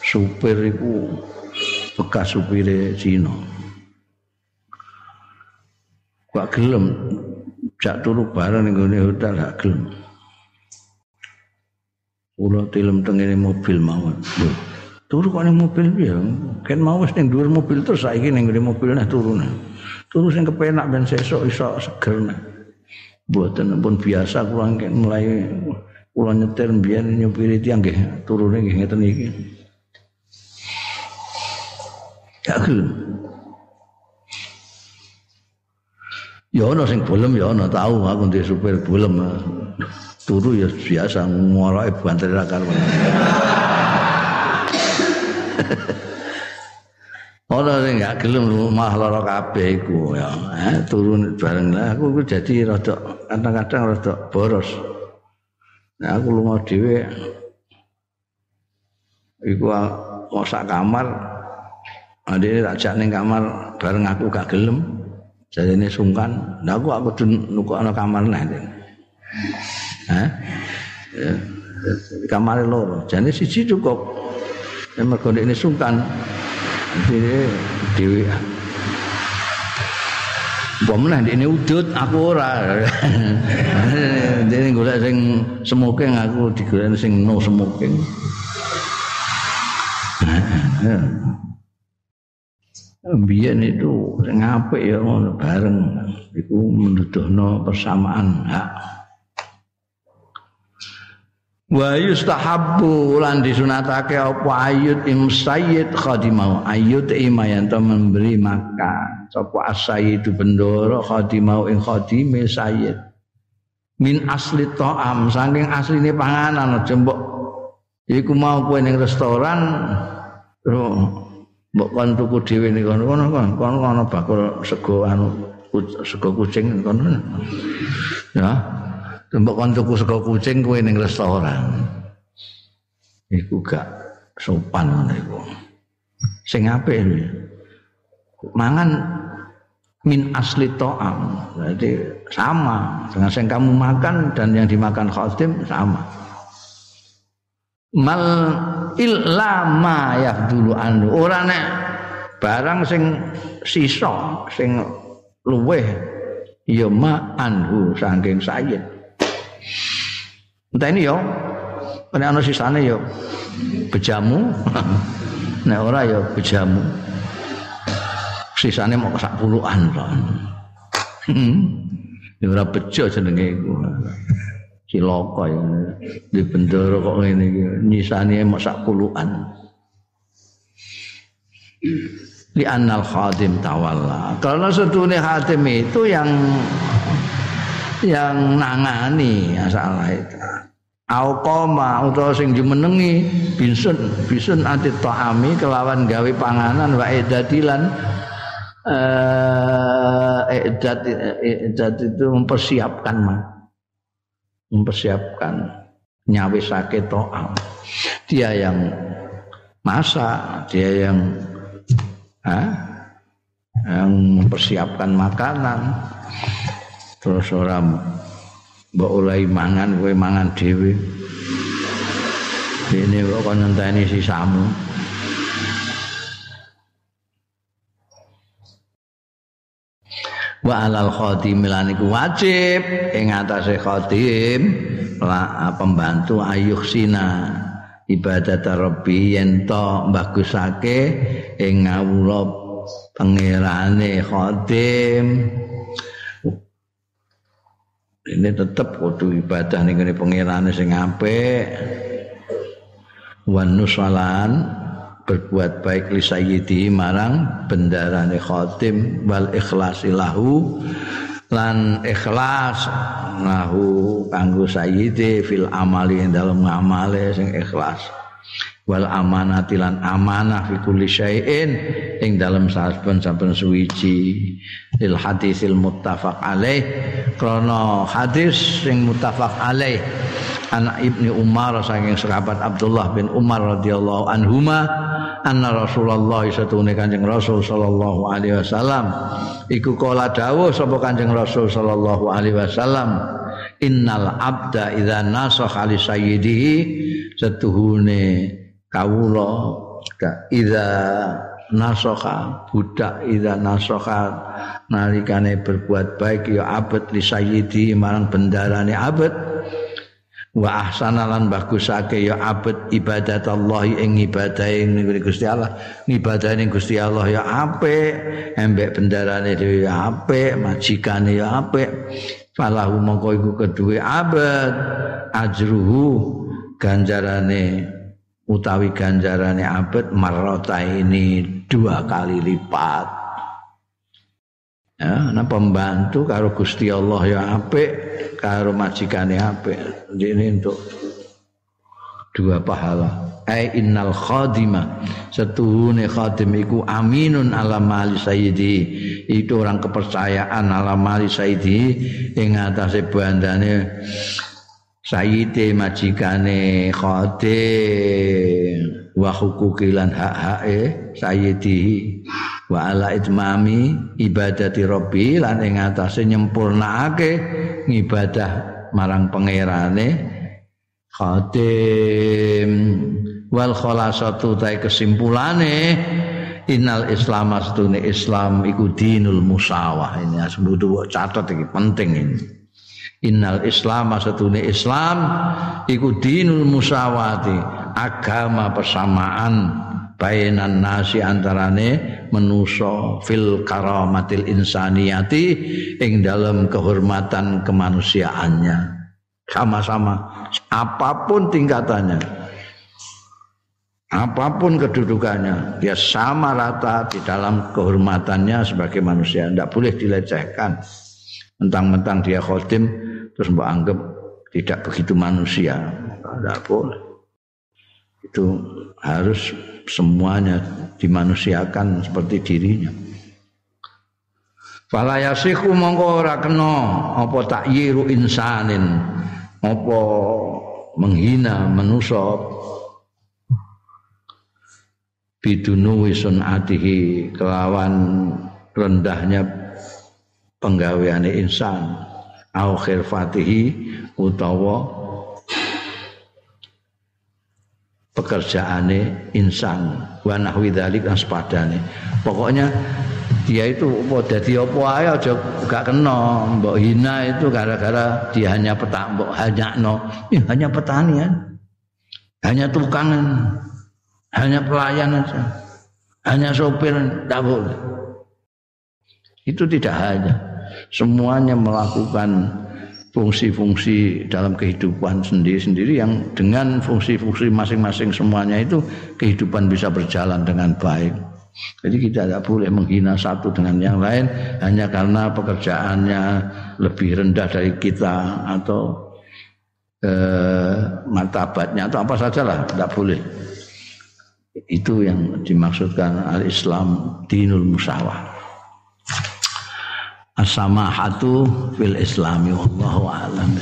supir iku bekas supire Cina. Gak gelem jak turu bareng ning gone hotel gak gelem. Kula tilem tengene mobil mawon. Turu kok ning mobil? Piye kan mau wis ning dhuwur mobil terus saiki ning mobil nah turu nah turu sing kepenak ben sesuk iso seger nah mboten pun biasa kula mulai kula nyetir mbiyen nyupiri tiyang nggih turune nggih ngeten iki. Ya gelem Ya ana sing bolem ya ana tahu aku ndek supir bolem. Turu ya biasa ngoroke banter ra karo Ora sing gak gelem mah lara kabeh iku ya. Eh, turun bareng lah aku iku dadi rada kadang-kadang rada boros. Nah aku lunga dhewe iku mau sak kamar Ade tak jak ning kamar bareng aku gak gelem. Jadine sungkan. Lah aku aku nukokno kamar neh. Hah? Ya, kamar loro. Jane siji cukup. Ya mergo ini sungkan. Dhewe dhewe Pemenah ini udut aku ora. Dene golek sing smoking aku digolek sing no smoking. Biyen itu sing apik ya bareng iku menuduhno persamaan hak. Wa yustahabbu lan disunatake apa? Ayut im sayyid khadimau ayut imayanto memberi makan. Sapa asayyidu bendoro khadimau ing khadime sayyid. Min asli ta'am saking asline panganan aja mbok. Iku mau kowe ning restoran mbok kon tuku dhewe ning kono kono kono bakul sego anu sego kucing kono. Ya Mbok kon tuku sego kucing kowe ning restoran. Iku gak sopan niku. Sing apik mangan min asli to'am. Berarti sama. Dengan yang kamu makan dan yang dimakan khatim sama. Mal illama ya dulu anu ora nek barang sing sisa sing luweh ya ma anhu saking sayyid Entah ini yo, nek ana sisane yo bejamu. Nek ora yo bejamu. Sisane mau sak puluhan to. Ya ora bejo jenenge iku. Cilaka ya. Di bendoro kok iki nyisane mau sak puluhan. Li annal khadim tawalla. Karena setune khadim itu yang yang nangani masalah itu. Au koma utawa sing jumenengi bisun bisun anti ta'ami kelawan gawe panganan wa edadilan eh edat edat itu mempersiapkan mah mempersiapkan nyawisake to'am. Dia yang masak dia yang ah, yang mempersiapkan makanan terus orang mbok oleh mangan kowe mangan dhewe. Dene kok kon ngenteni sisamu. Wa alal khadim lan iku wajib. Ing atase khadim la pembantu ayuh sina ibadat rabbi yen to bagusake ing ngawula pangerane khadim ini tetap kudu ibadah ning ngene pangerane sing apik. Wan nusalan berbuat baik li sayyidi marang bendarane khatim wal ikhlasi lahu lan ikhlas lahu kanggo sayyidi fil amali dalam ngamale sing ikhlas wal amanati lan amanah fi kulli syai'in. Ing dalam saben-saben suwiji lil hadisil muttafaq alaih. Krana hadis sing muttafaq alaih anak ibni Umar saking sahabat Abdullah bin Umar radhiyallahu anhuma anna Rasulullah satune Kanjeng Rasul sallallahu alaihi wasallam. Iku kala dawuh sapa Kanjeng Rasul sallallahu alaihi wasallam innal abda idza nasakha li sayyidihi. Setuhune kawula ida nasoka budak ida nasoka nalikane berbuat baik ya abad li sayyidi marang bendarane abad wa ahsanalan bagusake ya abad ibadat Allah ing ibadah Gusti Allah. Ibadah Gusti Allah ya apik. Embek bendarane dhewe ya apik. Majikane ya apik. Falahu mongko iku kedue abad ajruhu ganjarane utawi ganjarane abad marota ini dua kali lipat. Ya nah pembantu karo Gusti Allah ya apik karo majikane apik. Ini untuk dua pahala. Ai innal khadima setuhune khadim iku aminun ala mali sayyidi. Itu orang kepercayaan ala mali sayyidi ing atase bandane sayyide majikane khadim wa hukukilan hak-hake sayyidi. Wa ala itmami ibadati rabbi lan ing atase nyempurnakake ngibadah marang pangerane khadim. Wal khalasatu ta kesimpulane innal islam astune islam iku dinul musawah. Ini asbudu catat iki penting ini innal islam astune islam iku dinul musawati agama persamaan bainan nasi antarane menuso fil karamatil insaniyati ing dalam kehormatan kemanusiaannya. Sama-sama apa pun tingkatannya apa pun kedudukannya dia sama rata di dalam kehormatannya sebagai manusia. Tidak boleh dilecehkan. Mentang-mentang dia khotim terus mbak anggap tidak begitu manusia. Tidak boleh. Itu harus semuanya dimanusiakan seperti dirinya. Fala yasihu mongko ora kena apa takyiru insanin. Apa menghina manusia bidunu atihi kelawan rendahnya penggaweane insan au khirfatihi utawa pekerjaane insan. Wa nahwi dzalik sepadane. Pokoknya dia itu apa dadi apa ae aja gak kena. Mbok hina itu gara-gara dia hanya petak mbok no ya, hanya petani ya. hanya tukangan. Hanya pelayan aja. Hanya sopir tidak boleh. Itu tidak hanya semuanya melakukan fungsi-fungsi dalam kehidupan sendiri-sendiri yang dengan fungsi-fungsi masing-masing semuanya itu kehidupan bisa berjalan dengan baik. Jadi kita tidak boleh menghina satu dengan yang lain hanya karena pekerjaannya lebih rendah dari kita atau eh, martabatnya atau apa sajalah tidak boleh. Itu yang dimaksudkan al-Islam dinul musawah. As-samahatu fil islami wallahu a'lam